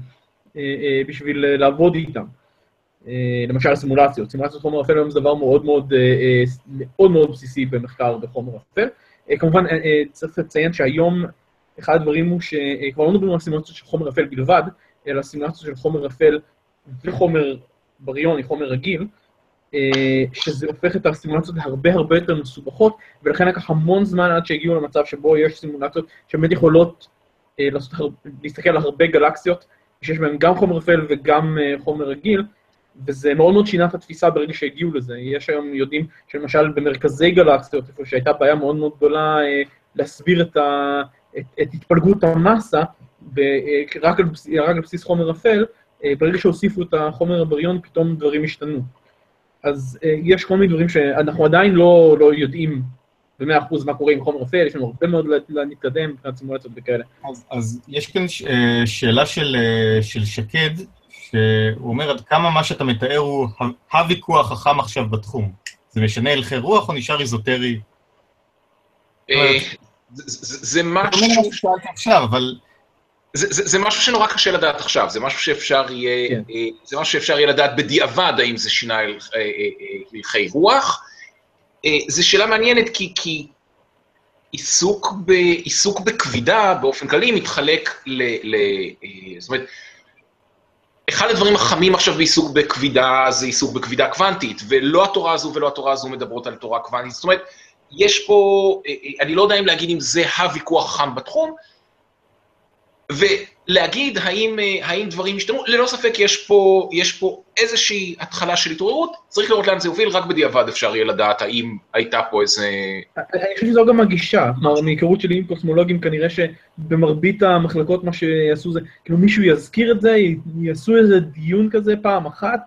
בשביל לעבוד איתם. למשל סימולציות. סימולציות חומר אפל היום זה דבר מאוד מאוד, מאוד מאוד בסיסי במחקר בחומר אפל. כמובן, צריך לציין שהיום אחד הדברים הוא שכבר לא מדברים על סימולציות של חומר אפל בלבד, אלא סימולציות של חומר אפל וחומר בריוני, חומר רגיל, אה, שזה הופך את הסימולציות להרבה הרבה יותר מסובכות, ולכן לקח המון זמן עד שהגיעו למצב שבו יש סימולציות שבאמת יכולות אה, לעשות, להסתכל על הרבה גלקסיות, שיש בהן גם חומר אפל וגם אה, חומר רגיל, וזה מאוד מאוד שינה את התפיסה ברגע שהגיעו לזה. יש היום, יודעים שלמשל במרכזי גלקסיות, איפה שהייתה בעיה מאוד מאוד גדולה להסביר את, ה, את, את התפלגות המסה ב, רק, על בסיס, רק על בסיס חומר אפל, אה, ברגע שהוסיפו את החומר הבריון, פתאום דברים השתנו. אז אה, יש כל מיני דברים שאנחנו עדיין לא, לא יודעים במאה אחוז מה קורה עם חומר אפל, יש לנו הרבה מאוד להתקדם מבחינת סימולציות וכאלה. אז, אז יש כאן ש, אה, שאלה של, של שקד, שהוא אומר עד כמה מה שאתה מתאר הוא הוויכוח החם עכשיו בתחום. זה משנה הלכי רוח או נשאר איזוטרי? זה משהו... שאלתי עכשיו, אבל... זה, זה, זה משהו שנורא קשה לדעת עכשיו, זה משהו שאפשר יהיה, כן. אה, זה משהו שאפשר יהיה לדעת בדיעבד האם זה שינה אה, אה, הלכי רוח. זו שאלה מעניינת כי, כי עיסוק, ב, עיסוק בכבידה באופן כללי מתחלק ל... ל זאת אומרת, אחד הדברים החמים עכשיו בעיסוק בכבידה זה עיסוק בכבידה קוונטית, ולא התורה הזו ולא התורה הזו מדברות על תורה קוונטית. זאת אומרת, יש פה, אה, אה, אני לא יודע אם להגיד אם זה הוויכוח החם בתחום, ולהגיד האם, אה, האם דברים השתנו, ללא ספק יש פה, יש פה איזושהי התחלה של התעוררות, צריך לראות לאן זה יוביל, רק בדיעבד אפשר יהיה לדעת האם הייתה פה איזה... אני חושב שזו גם הגישה, כלומר, מהיכרות שלי עם קוסמולוגים, כנראה שבמרבית המחלקות מה שיעשו זה, כאילו מישהו יזכיר את זה, יעשו איזה דיון כזה פעם אחת,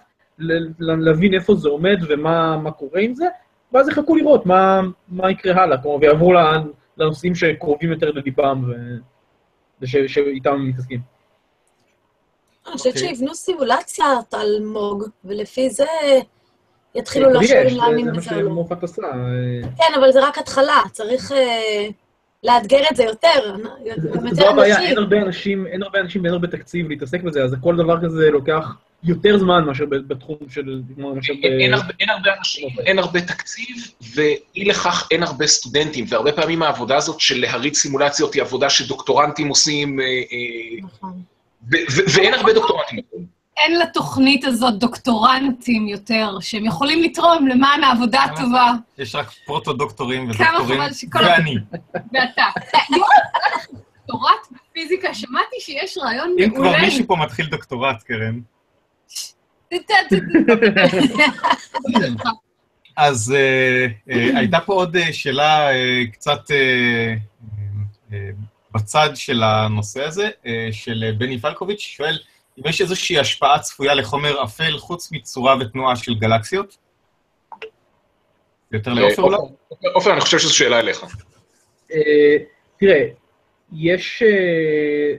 להבין איפה זה עומד ומה מה קורה עם זה, ואז יחכו לראות מה, מה יקרה הלאה, כלומר, ויעברו לנושאים שקרובים יותר לליבם ו- וש- שאיתם הם מתעסקים. אני חושבת אוקיי. שיבנו סימולציית על מוג, ולפי זה יתחילו כבר לחשוב אם זה- להאמין זה מה בזה או לא. שמופת עשה. אה, כן, אבל זה רק התחלה, צריך אה, לאתגר את זה יותר, זה- גם זו יותר הבעיה, אין אנשים. הרבה אנשים, אין הרבה אנשים ואין הרבה תקציב להתעסק בזה, אז כל דבר כזה לוקח יותר זמן מאשר בתחום של... אין, אין, הרבה, אין הרבה אנשים, אין הרבה תקציב, ואי לכך אין הרבה סטודנטים, והרבה פעמים העבודה הזאת של להריץ סימולציות היא עבודה שדוקטורנטים עושים, אה, אה, נכון. ו- ו- ואין הרבה דוקטורנטים. אין לתוכנית הזאת דוקטורנטים יותר, שהם יכולים לתרום למען העבודה הטובה, יש רק פרוטו-דוקטורים ודוקטורים, ואני. ואתה. דוקטורט בפיזיקה, שמעתי שיש רעיון אם כבר מעולה. מישהו פה מתחיל דוקטורט, קרן. אז אה, אה, הייתה פה עוד אה, שאלה קצת בצד של הנושא הזה, של בני פלקוביץ', שואל אם יש איזושהי השפעה צפויה לחומר אפל חוץ מצורה ותנועה של גלקסיות? יותר לעופר אולי? עופר, אני חושב שזו שאלה אליך. אה, תראה, יש... אה,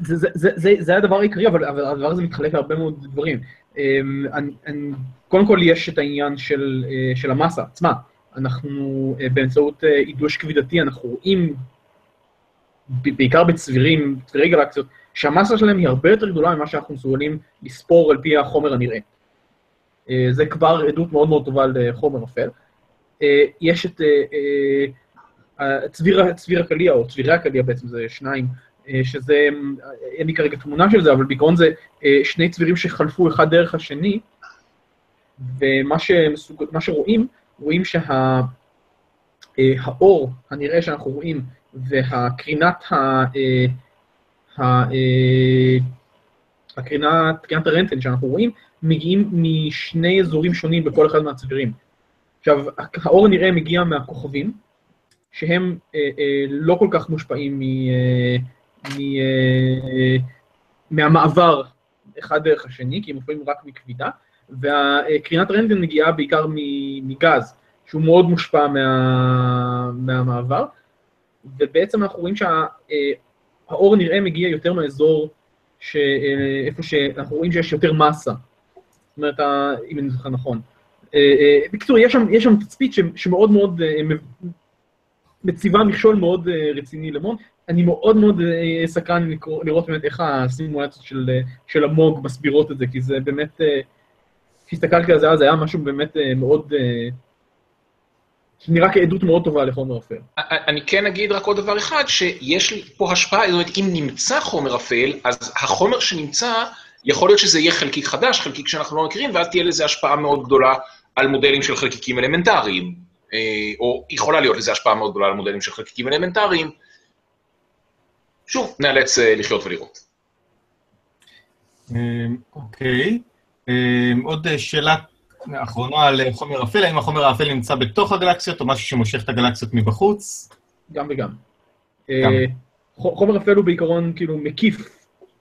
זה, זה, זה, זה, זה הדבר העיקרי, אבל, אבל הדבר הזה מתחלק להרבה מאוד דברים. אה, אני, אני, קודם כל יש את העניין של, אה, של המסה עצמה. אנחנו אה, באמצעות אה, עידוש כבידתי, אנחנו רואים, בעיקר בצבירים, צבירי גלקסיות, שהמסה שלהם היא הרבה יותר גדולה ממה שאנחנו מסוגלים לספור על פי החומר הנראה. אה, זה כבר עדות מאוד מאוד טובה לחומר אפל. אה, יש את אה, אה, צביר, צביר הקליע, או צבירי הקליע בעצם, זה שניים, אה, שזה, אה, אין לי כרגע תמונה של זה, אבל בעיקרון זה אה, שני צבירים שחלפו אחד דרך השני, ומה שמסוג... שרואים, רואים שהאור הנראה שאנחנו רואים, והקרינת ה... אה. אה, הקרינת, קרינת הרנטגן שאנחנו רואים, מגיעים משני אזורים שונים בכל אחד מהצבירים. עכשיו, האור הנראה מגיע מהכוכבים, שהם אה, אה, לא כל כך מושפעים מ, אה, מ, אה, מהמעבר אחד דרך השני, כי הם מושפעים רק מכבידה, והקרינת רנטגן מגיעה בעיקר מגז, שהוא מאוד מושפע מה, מהמעבר, ובעצם אנחנו רואים שהאור הנראה מגיע יותר מהאזור, ש, אה, איפה שאנחנו רואים שיש יותר מסה. זאת אומרת, אם אני זוכר נכון. אה, אה, בקיצור, יש שם, יש שם תצפית שמאוד מאוד מציבה מכשול מאוד רציני למון. אני מאוד מאוד סקרן לראות באמת איך הסימולציות של, של המוג מסבירות את זה, כי זה באמת, כשהסתכלתי על זה אז, היה משהו באמת מאוד, אה, שנראה כעדות מאוד טובה לחומר אפל. אני כן אגיד רק עוד דבר אחד, שיש לי פה השפעה, זאת אומרת, אם נמצא חומר אפל, אז החומר שנמצא, יכול להיות שזה יהיה חלקיק חדש, חלקיק שאנחנו לא מכירים, ואז תהיה לזה השפעה מאוד גדולה על מודלים של חלקיקים אלמנטריים, אה, או יכולה להיות לזה השפעה מאוד גדולה על מודלים של חלקיקים אלמנטריים. שוב, נאלץ אה, לחיות ולראות. אמ, אוקיי. עוד אה, שאלה אחרונה על אה, חומר אפל, האם החומר האפל נמצא בתוך הגלקסיות או משהו שמושך את הגלקסיות מבחוץ? גם וגם. גם. אה, ח- חומר אפל הוא בעיקרון כאילו מקיף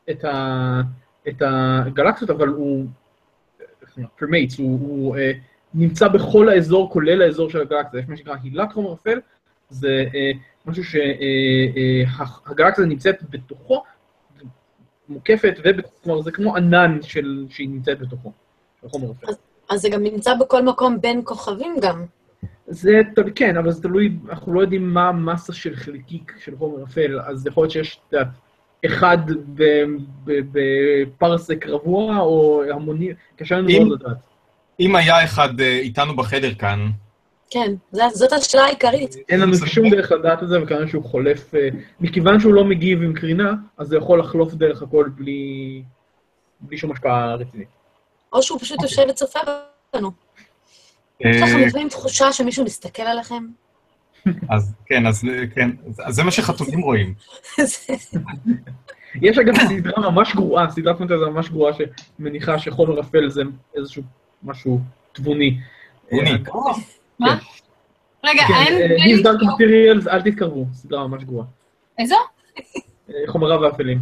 את, ה, את הגלקסיות, אבל הוא, permeates, הוא, הוא אה, נמצא בכל האזור, כולל האזור של הגלקסיה. יש מה שנקרא הילת חומר אפל, זה אה, משהו שהגלקסיה נמצאת בתוכו, מוקפת, וב- כלומר זה כמו ענן של, שהיא נמצאת בתוכו, של חומר אפל. אז זה גם נמצא בכל מקום בין כוכבים גם. זה, כן, אבל זה תלוי, אנחנו לא יודעים מה המסה של חלקיק של חומר אפל, אז יכול להיות שיש, את יודעת, אחד ב- ב- בפרסק רבוע, או המוני, קשה לנו מאוד לדעת. אם היה אחד אה, איתנו בחדר כאן, כן, זה- זאת השאלה העיקרית. אין לנו שום דרך לדעת את זה, וכנראה שהוא חולף, אה, מכיוון שהוא לא מגיב עם קרינה, אז זה יכול לחלוף דרך הכל בלי, בלי שום השפעה רצינית. או שהוא פשוט. יושב וצופה בנו. אה, יש לכם לפעמים תחושה שמישהו מסתכל עליכם? אז כן, אז אה, כן, אז- זה מה שחתולים רואים. יש אגב סדרה ממש גרועה, סדרת פנטזיה ממש גרועה, שמניחה שחומר אפל זה איזשהו משהו תבוני. תבוני. אה, מה? רגע, כן, אין... אה, אין- His Dark Materials, אל תתקרבו, סדרה ממש גרועה. איזו? אה, חומריו. חומרה ואפלים.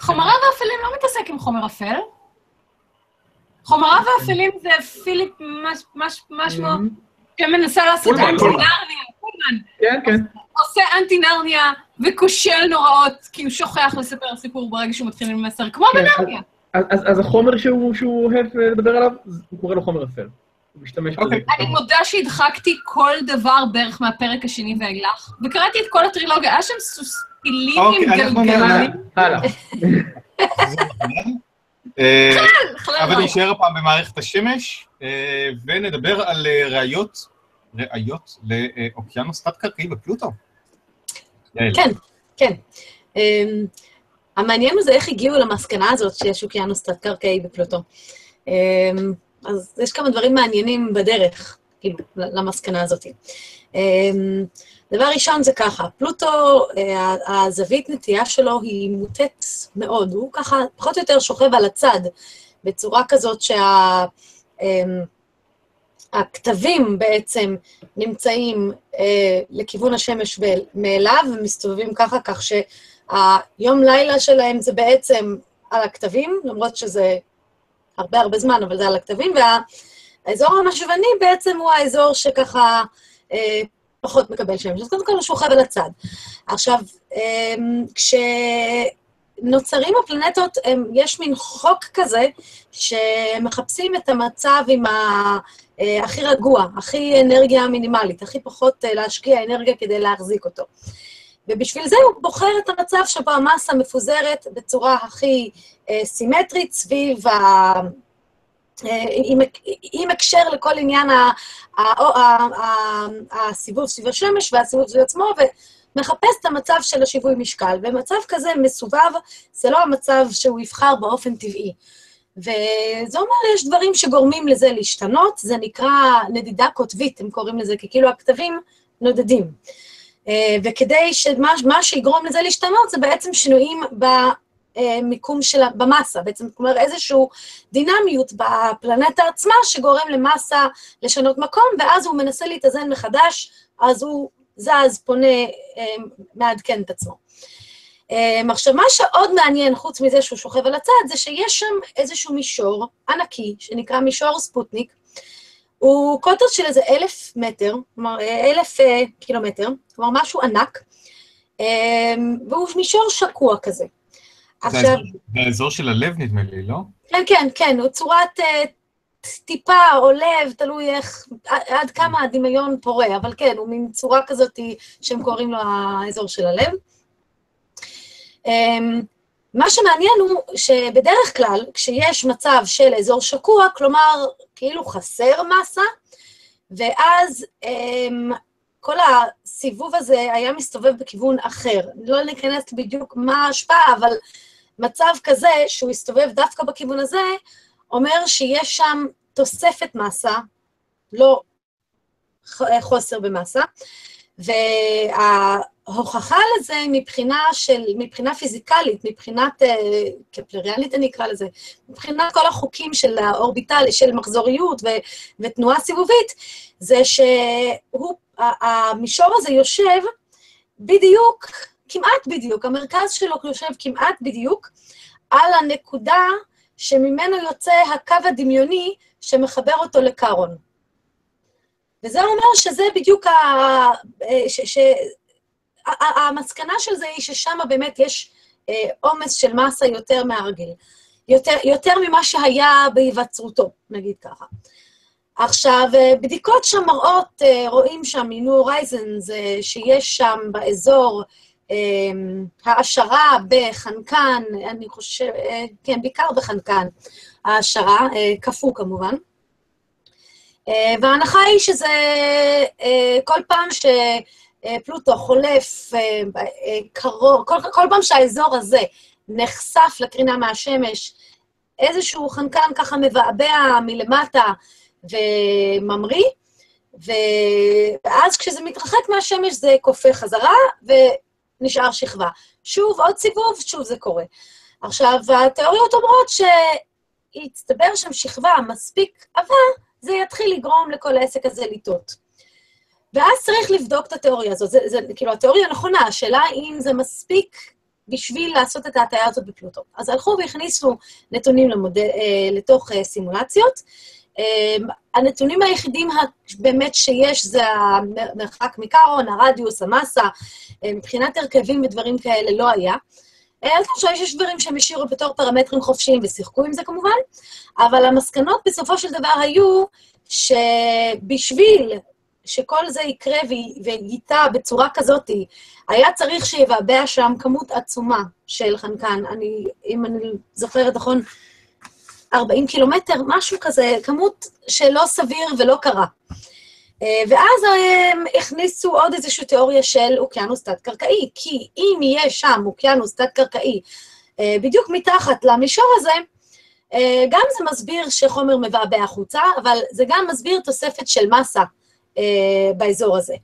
חומרה ואפלים לא מתעסק עם חומר אפל. חומרה ואפלים זה פיליפ מש- מש- משמו, שמנסה לעשות פולמן, אנטי פולמן. כן, כן. עושה אנטי נרניה וכושל נוראות, כי הוא שוכח לספר סיפור ברגע שהוא מתחיל עם מסר, כמו כן, בנרניה. אז, החומר שהוא, אוהב אה, לדבר עליו, הוא קורא לו חומר אפל. הוא משתמש בזה. אוקיי. אני מודה שהדחקתי כל דבר בערך מהפרק השני ואילך, וקראתי את כל הטרילוגיה, היה שם סוסילים עם אוקיי, אנחנו גלגלים. הלאה. אה, אבל. נשאר הפעם במערכת השמש, אה, ונדבר על אה, ראיות, ראיות לאוקיינוס תת-קרקעי בפלוטו. כן, כן. Um, המעניין הוא זה איך הגיעו למסקנה הזאת שיש אוקיינוס תת-קרקעי בפלוטו. Um, אז יש כמה דברים מעניינים בדרך, כאילו, למסקנה הזאת. Um, דבר ראשון זה ככה, פלוטו, אה, הזווית נטייה שלו היא מוטית מאוד, הוא ככה פחות או יותר שוכב על הצד, בצורה כזאת שה... אמ, בעצם נמצאים אה, לכיוון השמש מאליו ומסתובבים ככה, כך שהיום-לילה שלהם זה בעצם על הכתבים, למרות שזה הרבה הרבה זמן, אבל זה על הכתבים, והאזור המשווני בעצם הוא האזור שככה פחות מקבל שמש. אז קודם כל הוא שוכב על הצד. עכשיו, אה, כשנוצרים הפלנטות, הם, יש מין חוק כזה, שמחפשים את המצב עם ה... אה, הכי רגוע, הכי אנרגיה מינימלית, הכי פחות אה, להשקיע אנרגיה כדי להחזיק אותו. ובשביל זה הוא בוחר את המצב שבו המסה מפוזרת בצורה הכי אה, סימטרית סביב ה... אה, עם, עם הקשר לכל עניין הסיבוב סביב השמש והסיבוב סביב עצמו, ומחפש את המצב של השיווי משקל. ומצב כזה מסובב, זה לא המצב שהוא יבחר באופן טבעי. וזה אומר, יש דברים שגורמים לזה להשתנות, זה נקרא נדידה קוטבית, הם קוראים לזה, כי כאילו הכתבים נודדים. אה, וכדי שמה מה שיגרום לזה להשתנות, זה בעצם שינויים במיקום של, ה- במסה, בעצם, כלומר, איזושהי דינמיות בפלנטה עצמה שגורם למסה לשנות מקום, ואז הוא מנסה להתאזן מחדש, אז הוא זז, פונה, אה, מעדכן את עצמו. Um, עכשיו, מה שעוד מעניין, חוץ מזה שהוא שוכב על הצד, זה שיש שם איזשהו מישור ענקי, שנקרא מישור ספוטניק. הוא קוטר של איזה אלף מטר, כלומר, אה, אלף קילומטר, כלומר, משהו ענק, והוא מישור שקוע כזה. עכשיו, האזור של הלב, נדמה לי, לא? כן, כן, כן, הוא צורת uh, טיפה או לב, תלוי איך, עד, כמה הדמיון פורה, אבל כן, הוא מין צורה כזאת שהם קוראים לו האזור של הלב. Um, מה שמעניין הוא שבדרך כלל, כשיש מצב של אזור שקוע, כלומר, כאילו חסר מסה, ואז um, כל הסיבוב הזה היה מסתובב בכיוון אחר. לא ניכנס בדיוק מה ההשפעה, אבל מצב כזה, שהוא הסתובב דווקא בכיוון הזה, אומר שיש שם תוספת מסה, לא חוסר במסה, וההוכחה לזה מבחינה של, מבחינה פיזיקלית, מבחינת אה, קפלריאנית אני אקרא לזה, מבחינת כל החוקים של האורביטל, של מחזוריות ו, ותנועה סיבובית, זה שהוא, ה- המישור הזה יושב בדיוק, כמעט בדיוק, המרכז שלו יושב כמעט בדיוק על הנקודה שממנו יוצא הקו הדמיוני שמחבר אותו לקארון. וזה אומר שזה בדיוק ה... ש... ש... ה- המסקנה של זה היא ששם באמת יש אה, עומס של מסה יותר מהרגיל. יותר, יותר ממה שהיה בהיווצרותו, נגיד ככה. עכשיו, אה, בדיקות שם מראות, אה, רואים שם מניו הורייזן, זה שיש שם באזור אה, העשרה בחנקן, אני חושב, אה, כן, בעיקר בחנקן, העשרה, אה, קפוא כמובן. אה, וההנחה היא שזה כל פעם שפלוטו חולף קרוב, כל, כל פעם שהאזור הזה נחשף לקרינה מהשמש, איזשהו חנקן ככה מבעבע מלמטה וממריא, ואז כשזה מתרחק מהשמש זה כופה חזרה ונשאר שכבה. שוב, עוד סיבוב, שוב זה קורה. עכשיו, התיאוריות אומרות שהצטבר שם שכבה מספיק עבה, זה יתחיל לגרום לכל העסק הזה לטעות. ואז צריך לבדוק את התיאוריה הזאת. זה, זה כאילו התיאוריה נכונה, השאלה אם זה מספיק בשביל לעשות את ההטיה הזאת בפלוטו. אז הלכו והכניסו נתונים למודל, אה, לתוך אה, סימולציות. אה, הנתונים היחידים באמת שיש זה המרחק מקרון, הרדיוס, המסה, אה, מבחינת הרכבים ודברים כאלה לא היה. אה, אז עכשיו יש דברים שהם השאירו בתור פרמטרים חופשיים ושיחקו עם זה כמובן, אבל המסקנות בסופו של דבר היו שבשביל שכל זה יקרה וייטע בצורה כזאת, היה צריך שיבעבע שם כמות עצומה של חנקן. אני, אם אני זוכרת נכון, 40 קילומטר, משהו כזה, כמות שלא סביר ולא קרה. אה, ואז הם הכניסו עוד איזושהי תיאוריה של אוקיינוס תת-קרקעי, כי אם יהיה שם אוקיינוס תת-קרקעי אה, בדיוק מתחת למישור הזה, אה, גם זה מסביר שחומר מבעבע החוצה, אבל זה גם מסביר תוספת של מסה באזור הזה.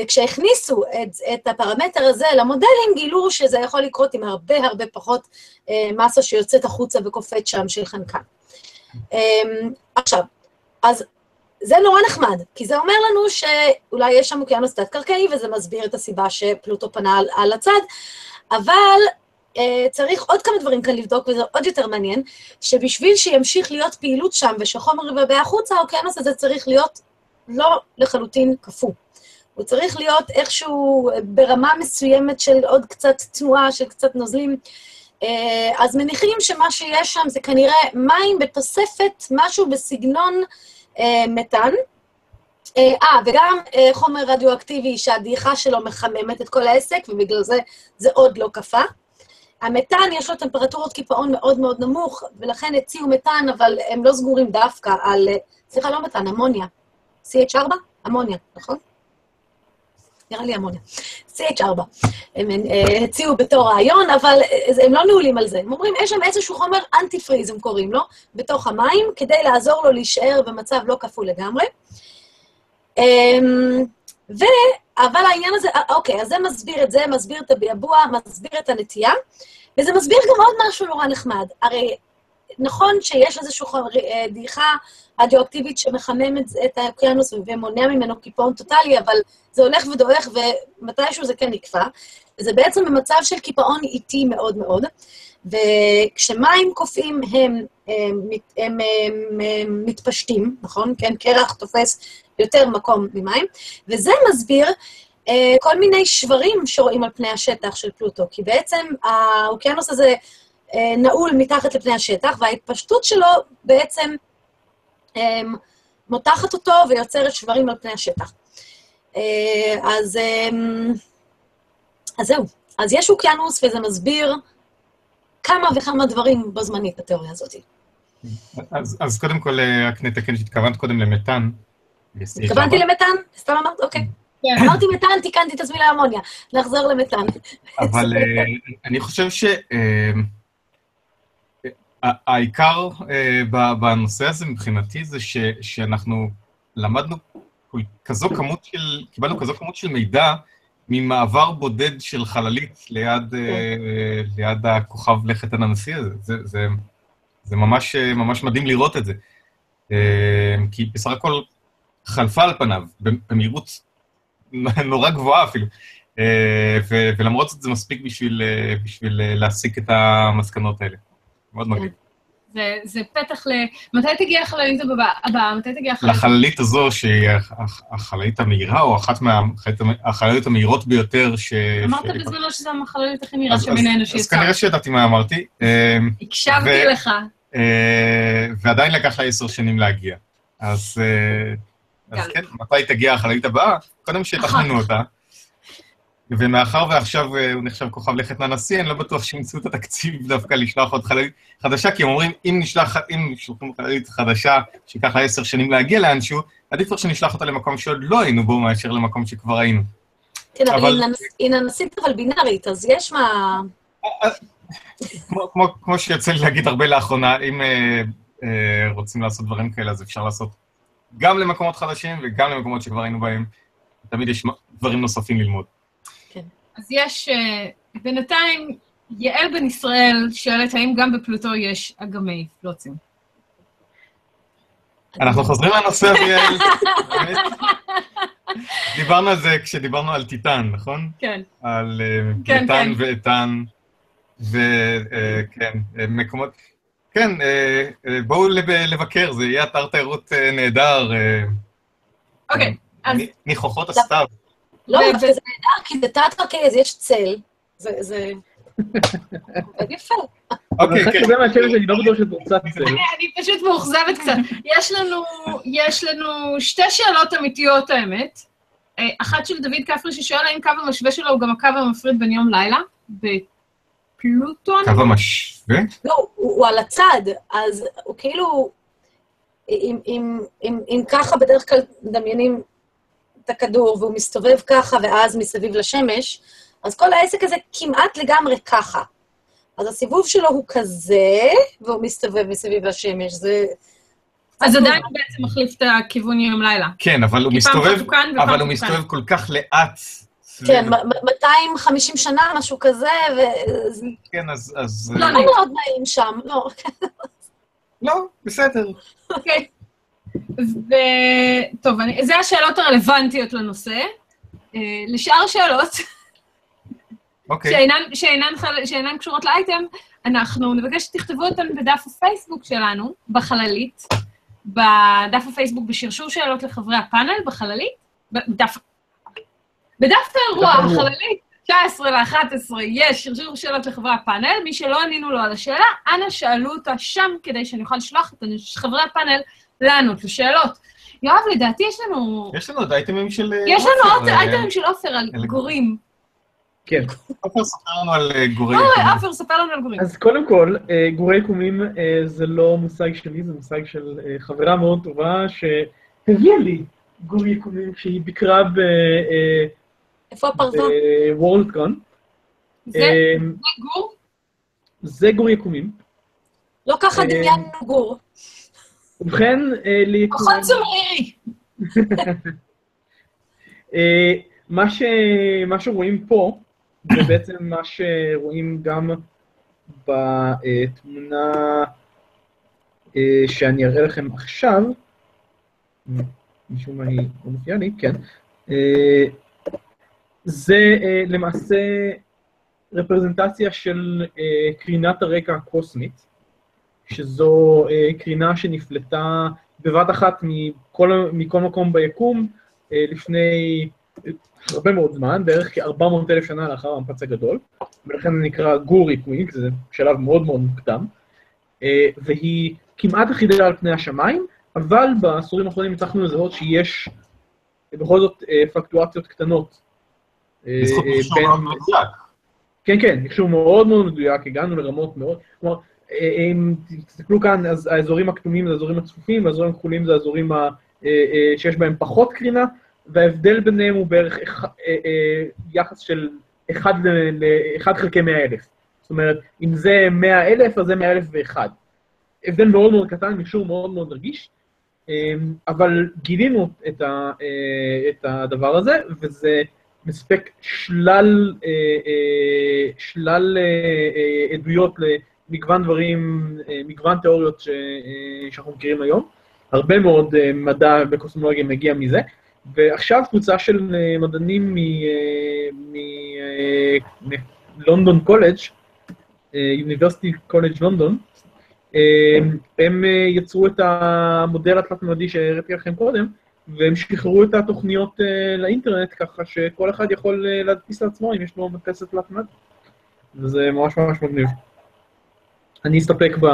וכשהכניסו את, את הפרמטר הזה למודלים, גילו שזה יכול לקרות עם הרבה הרבה פחות מסה שיוצאת החוצה וקופאת שם של חנקן. עכשיו, אז זה נורא נחמד, כי זה אומר לנו שאולי יש שם אוקיינוס תת-קרקעי, וזה מסביר את הסיבה שפלוטו פנה על, על הצד, אבל אה, צריך עוד כמה דברים כאן לבדוק, וזה עוד יותר מעניין, שבשביל שימשיך להיות פעילות שם ושחומר יבבה החוצה, האוקיינוס הזה צריך להיות לא לחלוטין קפוא. הוא צריך להיות איכשהו ברמה מסוימת של עוד קצת תנועה, של קצת נוזלים. אה, אז מניחים שמה שיש שם זה כנראה מים בתוספת, משהו בסגנון אה, מתאן. אה, אה, וגם חומר רדיואקטיבי שהדעיכה שלו מחממת את כל העסק, ובגלל זה זה עוד לא קפא. המתאן יש לו טמפרטורות קיפאון מאוד מאוד נמוך, ולכן הציעו מתאן, אבל הם לא סגורים דווקא על... סליחה, לא מתאן, אמוניה. CH4? אמוניה, נכון? נראה לי אמוניה. CH4. הם uh, הציעו בתור רעיון, אבל uh, הם לא נעולים על זה. הם אומרים, יש שם איזשהו חומר אנטי-פריז, הם קוראים לו, בתוך המים, כדי לעזור לו להישאר במצב לא כפול לגמרי. Um, ו... אבל העניין הזה, אה, אוקיי, אז זה מסביר את זה, מסביר את הביעבוע, מסביר את הנטייה, וזה מסביר גם עוד משהו נורא נחמד. הרי נכון שיש איזושהי אה, דעיכה רדיואקטיבית שמחממת את האוקיינוס ומונע ממנו קיפאון טוטאלי, אבל זה הולך ודועך ומתישהו זה כן נקפא. וזה בעצם במצב של קיפאון איטי מאוד מאוד. וכשמים קופאים הם, הם, הם, הם, הם מתפשטים, נכון? כן, קרח תופס יותר מקום ממים, וזה מסביר אה, כל מיני שברים שרואים על פני השטח של פלוטו, כי בעצם האוקיינוס הזה אה, נעול מתחת לפני השטח, וההתפשטות שלו בעצם אה, מותחת אותו ויוצרת שברים על פני השטח. אה, אז, אז זהו. אז יש אוקיינוס, וזה מסביר כמה וכמה דברים בו זמנית בתיאוריה הזאת. אז, אז קודם כל, רק נתקן שהתכוונת קודם למתאן. התכוונתי למתאן? סתם אמרת? אוקיי. כן. אמרתי מתאן, תיקנתי את עצמי לאמוניה. נחזור למתאן. אבל אני חושב ש... העיקר uh, בנושא הזה מבחינתי זה ש, שאנחנו למדנו כזו כמות של, קיבלנו כזו כמות של מידע ממעבר בודד של חללית ליד, uh, ליד הכוכב לכת הננסי הזה. זה, זה, זה ממש, ממש מדהים לראות את זה. Uh, כי בסך הכל חלפה על פניו, במהירות נורא גבוהה אפילו. Uh, ו, ולמרות זאת זה מספיק בשביל, בשביל להסיק את המסקנות האלה. מאוד. מגניב. זה, זה פתח ל... מתי תגיע החללית הבאה? מתי תגיע החללית? לחללית הזו, שהיא החללית המהירה, או אחת מהחלליות המהירות ביותר ש... אמרת. בזמנו שזו החללית הכי מהירה שמין האנושי יצא. אז כנראה שידעתי מה אמרתי. אמ, הקשבתי. לך. אה, ועדיין לקח לה עשר שנים להגיע. אז, אה, אז כן, מתי תגיע החללית הבאה? קודם שיתכננו אותה. ומאחר ועכשיו אה, הוא נחשב כוכב לכת לנשיא, אני לא בטוח שימצאו את התקציב דווקא לשלוח עוד חללית חדשה, כי הם אומרים, אם נשלח, אם שולחים חללית חדשה, שייקח לה עשר שנים להגיע לאנשהו, עדיף כבר שנשלח אותה למקום שעוד לא היינו בו, מאשר למקום שכבר היינו. כן, אבל היא ננסית אבל בינארית, אז יש מה... כמו שיוצא לי להגיד הרבה לאחרונה, אם אה, אה, רוצים לעשות דברים כאלה, אז אפשר לעשות גם למקומות חדשים וגם למקומות שכבר היינו בהם. תמיד יש דברים נוספים ללמוד. אז יש, אה, בינתיים, יעל בן ישראל שואלת האם גם בפלוטו יש אגמי פלוצים. אנחנו חוזרים לנושא, אביאל. דיברנו על זה כשדיברנו על טיטן, נכון? כן. על אה, כן, טיטן כן. ואיתן. וכן, מקומות... כן, אה, אה, בואו לב- לבקר, זה יהיה אתר תיירות אה, נהדר. אה, אוקיי, אז ניחוחות הסתיו. לא, זה נהדר, כי זה תת-קרקעי, אז יש צל. זה... זה... עובד יפה. אוקיי, כן. שזה מהשמש אני לא בטוח שאת רוצה צל. אני פשוט מאוכזבת קצת. יש לנו, יש לנו שתי שאלות אמיתיות, האמת. אה, אחת של דוד כפרי ששואל האם קו המשווה שלו הוא גם הקו המפריד בין יום לילה, בפלוטון. קו המשווה? לא, הוא, על הצד, אז הוא כאילו... אם ככה בדרך כלל מדמיינים את הכדור והוא מסתובב ככה ואז מסביב לשמש, אז כל העסק הזה כמעט לגמרי ככה. אז הסיבוב שלו הוא כזה, והוא מסתובב מסביב לשמש. זה... אז עדיין הוא בעצם מחליף את הכיוון יום לילה. כן, אבל הוא מסתובב, אבל הוא. מסתובב כל כך לאט. כן, מ- מ- 250 שנה, משהו כזה, וזה כן, אז... אז- לא, לא מאוד נעים שם. לא, לא, בסדר. אוקיי. וטוב, אני- זה השאלות הרלוונטיות לנושא. אה, לשאר השאלות, אוקיי. שאינן, שאינן, חל- שאינן קשורות לאייטם, אנחנו נבקש שתכתבו אותן בדף הפייסבוק שלנו, בחללית, בדף הפייסבוק בשרשור שאלות לחברי הפאנל, בחללית, בדף... בדף האירוע, האירוע. החללית, 19 ל-11, יש שרשור שאלות לחברי הפאנל, מי שלא ענינו לו על השאלה, אנא שאלו אותה שם כדי שאני אוכל לשלוח את חברי הפאנל לענות לשאלות. יואב, לדעתי יש לנו... יש לנו עוד אייטמים של... אה, יש לנו עוד עופר, אה, אייטמים של עופר על גורים. כן. עופר ספר לנו על אה, גורי... אוי, עופר, ספר לנו על גורים. אז קודם כל, גורי יקומים זה לא מושג שלי, זה מושג של חברה מאוד טובה שהביאה לי גור יקומים כשהיא ביקרה איפה הפרווה? בוורלדקון. זה גור? זה גור יקומים. לא ככה דמיינו גור. ובכן, אה, ליקומים... פחות צמרירי. אה, מה, ש... מה שרואים פה, זה בעצם מה שרואים גם בתמונה אה, שאני אראה לכם עכשיו. משום מה היא לא מופיעה לי, כן. זה למעשה רפרזנטציה של קרינת הרקע הקוסמית, שזו אה, קרינה שנפלטה בבת אחת מכל, מכל מקום ביקום אה, לפני הרבה מאוד זמן, בערך כ-400 אלף שנה לאחר המפץ הגדול, ולכן זה נקרא גור יקויים, כי זה שלב מאוד מאוד מוקדם, אה, והיא כמעט אחידה על פני השמיים, אבל בעשורים האחרונים הצלחנו לזהות שיש בכל זאת אה, פלקטואציות קטנות. אה, בזכות אה, מישהו בין- מאוד מדויק. כן, כן, איכשהו מאוד מאוד מדויק, הגענו לרמות מאוד, כלומר, אה, אם תסתכלו כאן, אז האזורים הכתומים זה האזורים הצפופים, והאזורים הכחולים זה האזורים ה- אה, אה, שיש בהם פחות קרינה, וההבדל ביניהם הוא בערך אה, יחס של 1 חלקי 100 אלף. זאת אומרת, אם זה 100 אלף, אז זה 100 אלף ואחד. הבדל מאוד מאוד קטן, מישור מאוד מאוד רגיש, אבל גילינו את, ה, את הדבר הזה, וזה מספק שלל, שלל עדויות למגוון דברים, אה, מגוון תיאוריות ש, אה, שאנחנו מכירים היום. הרבה מאוד אה, מדע בקוסמולוגיה מגיע מזה, ועכשיו קבוצה של מדענים מלונדון קולג', University College לונדון, הם יצרו את המודל התלת-ממדי שהראיתי לכם קודם, והם שחררו את התוכניות לאינטרנט, ככה שכל אחד יכול להדפיס לעצמו אם יש לו מדפסת תלת-ממד. וזה ממש ממש מגניב. אני אסתפק ב...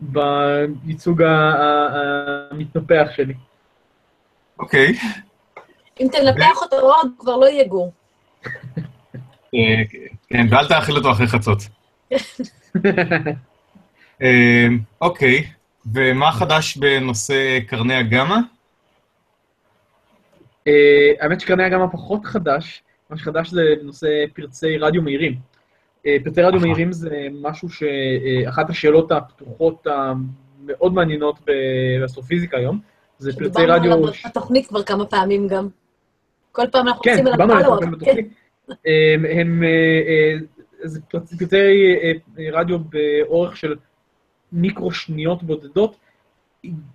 בייצוג המתנפח שלי. אוקיי. אם תנפח אותו עוד, כבר לא יהיה גור. אה, כן, ואל תאכיל אותו אחרי חצות. אה, אוקיי, ומה חדש בנושא קרני הגמא? אה, האמת שקרני הגמא פחות חדש, מה שחדש זה נושא פרצי רדיו מהירים. אה, פרצי רדיו. מהירים זה משהו שאחת השאלות הפתוחות המאוד מעניינות באסטרופיזיקה היום, זה דיברנו רדיו... עליו בתוכנית כבר כמה פעמים גם. כל פעם אנחנו כן, עושים עליו דיברנו פלו-אפ, כן. בתוכנית. הם, אה, אה, אה, אה, רדיו באורך של מיקרו שניות בודדות.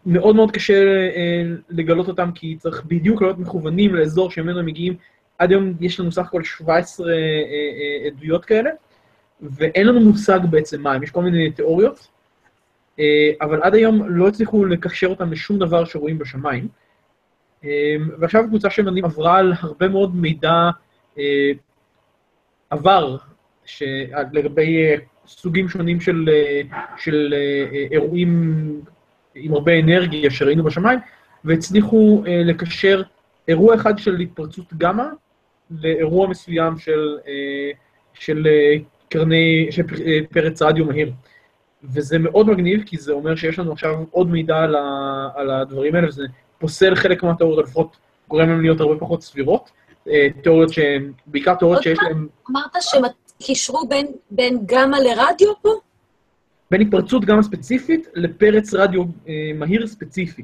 מאוד מאוד קשה אה, לגלות אותם, כי צריך בדיוק להיות מכוונים לאזור שממנו הם מגיעים. עד היום יש לנו סך הכל 17 אה, אה, עדויות כאלה, ואין לנו מושג בעצם מה הם, יש כל מיני תיאוריות, אה, אבל עד היום לא הצליחו לקשר אותם לשום דבר שרואים בשמיים. אה, ועכשיו הקבוצה של מדענים עברה על הרבה מאוד מידע אה, עבר. לגבי סוגים שונים של, של אירועים עם הרבה אנרגיה שראינו בשמיים, והצליחו לקשר אירוע אחד של התפרצות גמא לאירוע מסוים של, של קרני, פרץ רדיו מהיר. וזה מאוד מגניב, כי זה אומר שיש לנו עכשיו עוד מידע על, ה, על הדברים האלה, וזה פוסל חלק מהתיאוריות, או לפחות גורם להן להיות הרבה פחות סבירות. אה, תיאוריות שהן, בעיקר תיאוריות שיש? להן, אמרת שהם קישרו בין, בין גמא לרדיו פה? בין התפרצות גמא ספציפית לפרץ רדיו אה, מהיר ספציפי.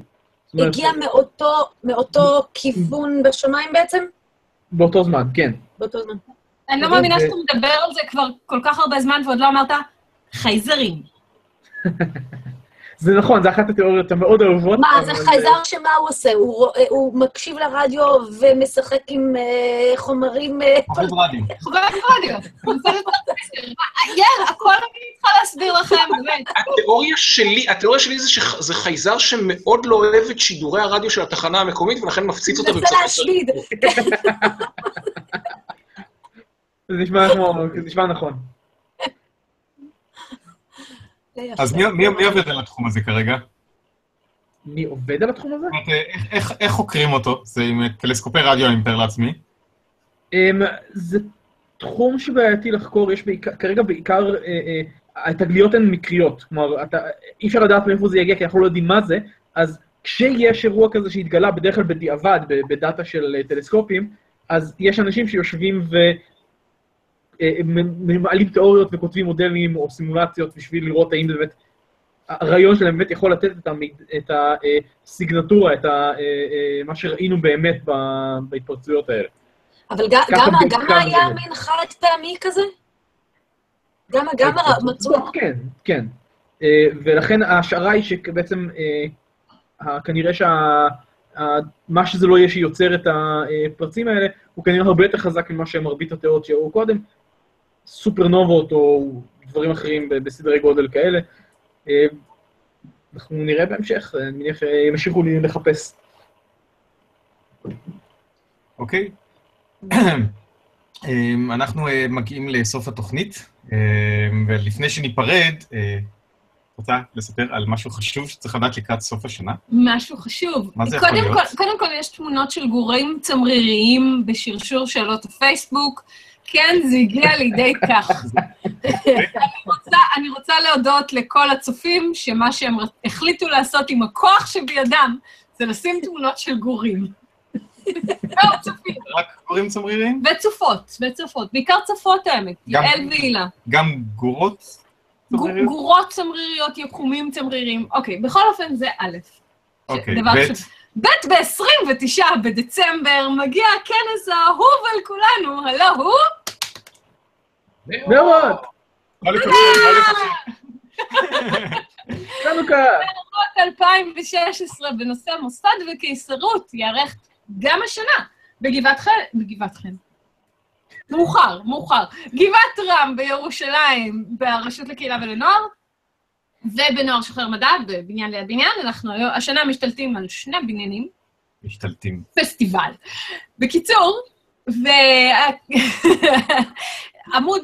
הגיע מאותו, מאותו כיוון בשמיים בעצם? באותו זמן, כן. באותו זמן. אני לא מאמינה זה- שאתה מדבר על זה כבר כל כך הרבה זמן ועוד לא אמרת חייזרים. זה נכון, זו אחת התיאוריות המאוד אהובות. מה, זה חייזר שמה הוא עושה? הוא, הוא מקשיב לרדיו ומשחק עם אה, חומרים... אה, עובד רדיו. חוברת רדיו. יאללה, הכל אני צריכה להסביר לכם, באמת. התיאוריה שלי, התיאוריה שלי זה שזה חייזר שמאוד לא אוהב את שידורי הרדיו של התחנה המקומית, ולכן מפציץ אותה מנסה להשמיד. זה נשמע כמו, זה נשמע נכון. אז מי- עובד על התחום הזה כרגע? מי עובד על התחום הזה? איך- חוקרים אותו? זה עם טלסקופי רדיו, אני מתאר לעצמי. אמ, זה תחום שבעייתי לחקור, יש בעיקר, כרגע בעיקר, אה, אה, התגליות הן מקריות, כלומר, אתה, אי אפשר לדעת מאיפה זה יגיע, כי אנחנו לא יודעים מה זה, אז כשיש אירוע כזה שהתגלה, בדרך כלל בדיעבד, בדאטה של אה, טלסקופים, אז יש אנשים שיושבים מעלים תיאוריות וכותבים מודלים או סימולציות בשביל לראות האם זה באמת, הרעיון שלהם באמת יכול לתת את, הסיגנטורה, את אה, אה, מה שראינו באמת בהתפרצויות האלה. אבל גם, היה. מין חד פעמי כזה? גם, גם מצאו... כן, כן. אה, ולכן ההשערה היא שבעצם, אה, כנראה שה... מה שזה לא יהיה שיוצר את הפרצים האלה, הוא כנראה הרבה יותר חזק ממה שמרבית התיאוריות שהראו קודם, סופרנובות או דברים אחרים בסדרי גודל כאלה. אה, אנחנו נראה בהמשך, אני מניח שהם ימשיכו לי לחפש. אוקיי? אמ, אנחנו אה, מגיעים לסוף התוכנית, ולפני שניפרד, אה, רוצה לספר על משהו חשוב שצריך לדעת לקראת סוף השנה? משהו חשוב. מה זה יכול להיות? קודם כל, יש תמונות של גורים צמריריים בשרשור שאלות הפייסבוק. כן, זה הגיע לידי כך. אני, רוצה, אני רוצה להודות לכל הצופים, שמה שהם החליטו לעשות עם הכוח שבידם, זה לשים תמונות של גורים. צופים. רק גורים צמריריים? וצופות, וצופות. בעיקר צופות האמת, יעל והילה. גם גורות גו- צמריריים? גורות צמריריות, יקומים צמריריים. אוקיי, בכל אופן זה א'. אוקיי, ב'. ב' ב-29 בדצמבר מגיע הכנס האהוב על כולנו, הלא הוא... מאוד. חנוכה. רק 2016 בנושא מוסד וקיסרות ייערך גם השנה בגבעת חן, בגבעת חן. מאוחר, מאוחר. גבעת רם בירושלים, ברשות לקהילה ולנוער, ובנוער שוחר מדע, בבניין ליד בניין. אנחנו היום, השנה משתלטים על שני בניינים, משתלטים. פסטיבל. בקיצור, ועמוד,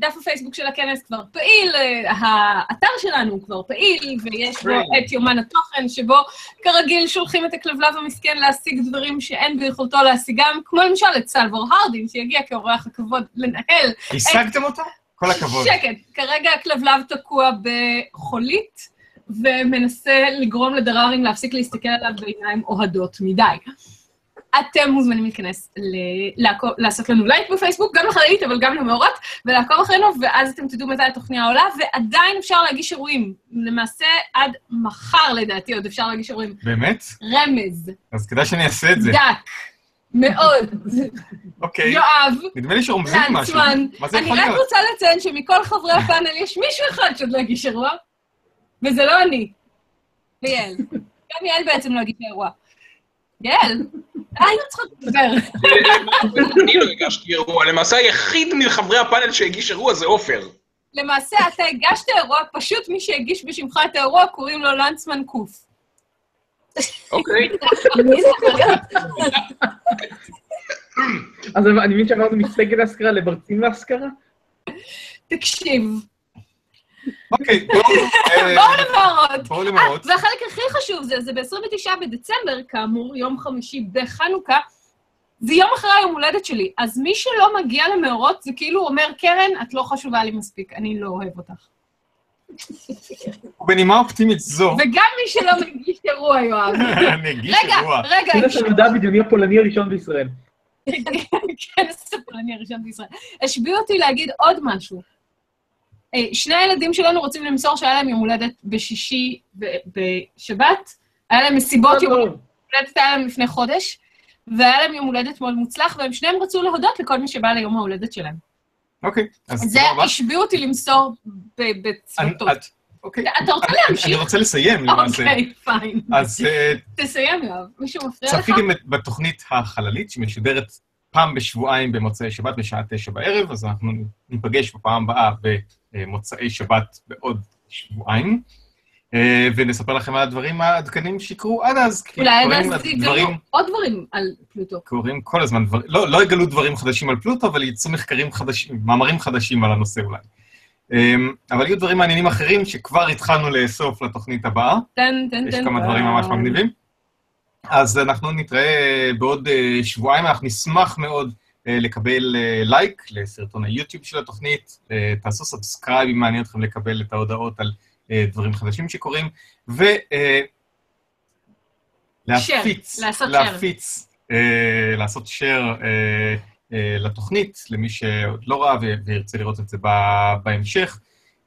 דף הפייסבוק של הכנס כבר פעיל, האתר שלנו כבר פעיל, ויש בו את יומן התוכן, שבו כרגיל שולחים את הכלבלב המסכן להשיג דברים שאין ביכולתו להשיגם, כמו למשל את סלבור הרדין, שיגיע כאורח הכבוד לנהל. השגתם אותו? כל הכבוד. שקט, כרגע הכלבלב תקוע בחולית, ומנסה לגרום לדררים להפסיק להסתכל עליו בעיניים אוהדות מדי. אתם מוזמנים להיכנס, ל- לעקוב, לעשות לנו לייק בפייסבוק, גם לחללית, אבל גם למאורות, ולעקוב אחרינו, ואז אתם תדעו מתי התוכניה עולה, ועדיין אפשר להגיש אירועים. למעשה, עד מחר, לדעתי, עוד אפשר להגיש אירועים. באמת? רמז, אז כדאי שאני אעשה את זה. דק, מאוד. אוקיי. יואב, נדמה לי שרומזים משהו. לנצמן, מה זה אני יכול רק להיות? רוצה לציין שמכל חברי הפאנל יש מישהו אחד שעוד לא הגיש אירוע, וזה לא אני. ויעל. גם יעל בעצם לא הגישה אירוע. יעל, היינו צריכות לדבר. אני לא הגשתי אירוע, למעשה היחיד מחברי הפאנל שהגיש אירוע זה עופר. למעשה, אתה הגשת אירוע, פשוט מי שהגיש בשמך את האירוע, קוראים לו לנצמן קוף. אוקיי. אז אני מבין שעברנו מסגל להשכרה לברצים להשכרה? תקשיב, אוקיי, בואו אה, בואו למאורות. בואו למאורות. והחלק הכי חשוב זה, זה ב-29 בדצמבר, כאמור, יום חמישי בחנוכה, זה יום אחרי היום הולדת שלי. אז מי שלא מגיע למאורות, זה כאילו אומר, קרן, את לא חשובה לי מספיק, אני לא אוהב אותך. ובנימה אופטימית זו, וגם מי שלא מגיש אירוע, יואב. אני אגיש רגע, אירוע. רגע, כנס המדע הבדיוני הפולני הראשון בישראל. כנס הפולני הראשון בישראל. השביעו אותי להגיד עוד משהו. אה, שני הילדים שלנו רוצים למסור שהיה להם יום הולדת בשישי ב- בשבת, היה להם מסיבות יום הולדת היה להם לפני חודש, והיה להם יום הולדת מאוד מוצלח, והם שניהם רצו להודות לכל מי שבא ליום ההולדת שלהם. אוקיי, אז זה תודה רבה. השביעו אותי למסור בצוותות. את- אוקיי. אתה רוצה אני- להמשיך? אני רוצה לסיים למעשה. אוקיי, פיין. אז אה, תסיים, יואב. מישהו מפריע לך? צפיתם בתוכנית החללית שמשודרת פעם בשבועיים במוצאי שבת בשעה תשע בערב, אז אנחנו ניפגש בפעם הבאה במוצאי שבת בעוד שבועיים, אה, ונספר לכם על הדברים העדכנים שיקרו עד אז, אולי עד אז יגלו דברים, עוד דברים על פלוטו. קורים כל הזמן דברים, לא, לא יגלו דברים חדשים על פלוטו, אבל יצאו מחקרים חדשים, מאמרים חדשים על הנושא אולי. אה, אבל יהיו דברים מעניינים אחרים שכבר התחלנו לאסוף לתוכנית הבאה. תן, תן, יש תן. כמה דברים ממש מגניבים. אז אנחנו נתראה בעוד אה, שבועיים, אנחנו נשמח מאוד אה, לקבל אה, לייק לסרטון היוטיוב של התוכנית, אה, תעשו subscribe אם מעניין אתכם לקבל את ההודעות על אה, דברים חדשים שקורים, ו... אה, להפיץ, לעשות share. להפיץ, אה, לעשות share אה, אה, לתוכנית, למי שעוד לא ראה וירצה לראות את זה בהמשך.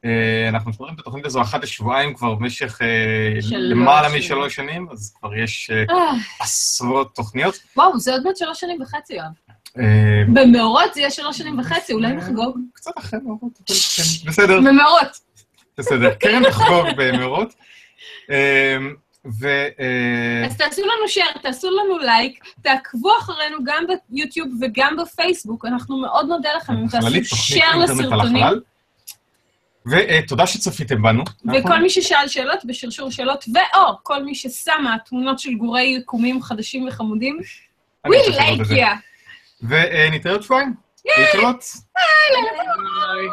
אה, אנחנו שומרים את התוכנית הזו אחת לשבועיים כבר במשך אה, למעלה. משלוש שנים, אז כבר יש אה, עשרות תוכניות. וואו, זה עוד מעט שלוש שנים וחצי, יואב. במאורות זה יהיה שלוש שנים וחצי, אולי נחגוג? קצת אחרי מאורות, כן, בסדר, במאורות. בסדר. קרן תחגוג במאורות. ו... אז תעשו לנו share, תעשו לנו לייק, תעקבו אחרינו גם ביוטיוב וגם בפייסבוק, אנחנו מאוד נודה לכם אם תעשו על לסרטונים. ותודה שצפיתם בנו. וכל מי ששאל שאלות בשרשור שאלות, ואו כל מי ששמה תמונות של גורי יקומים חדשים וחמודים, we like you. ונתראה עוד שבועיים. להתראות. ביי.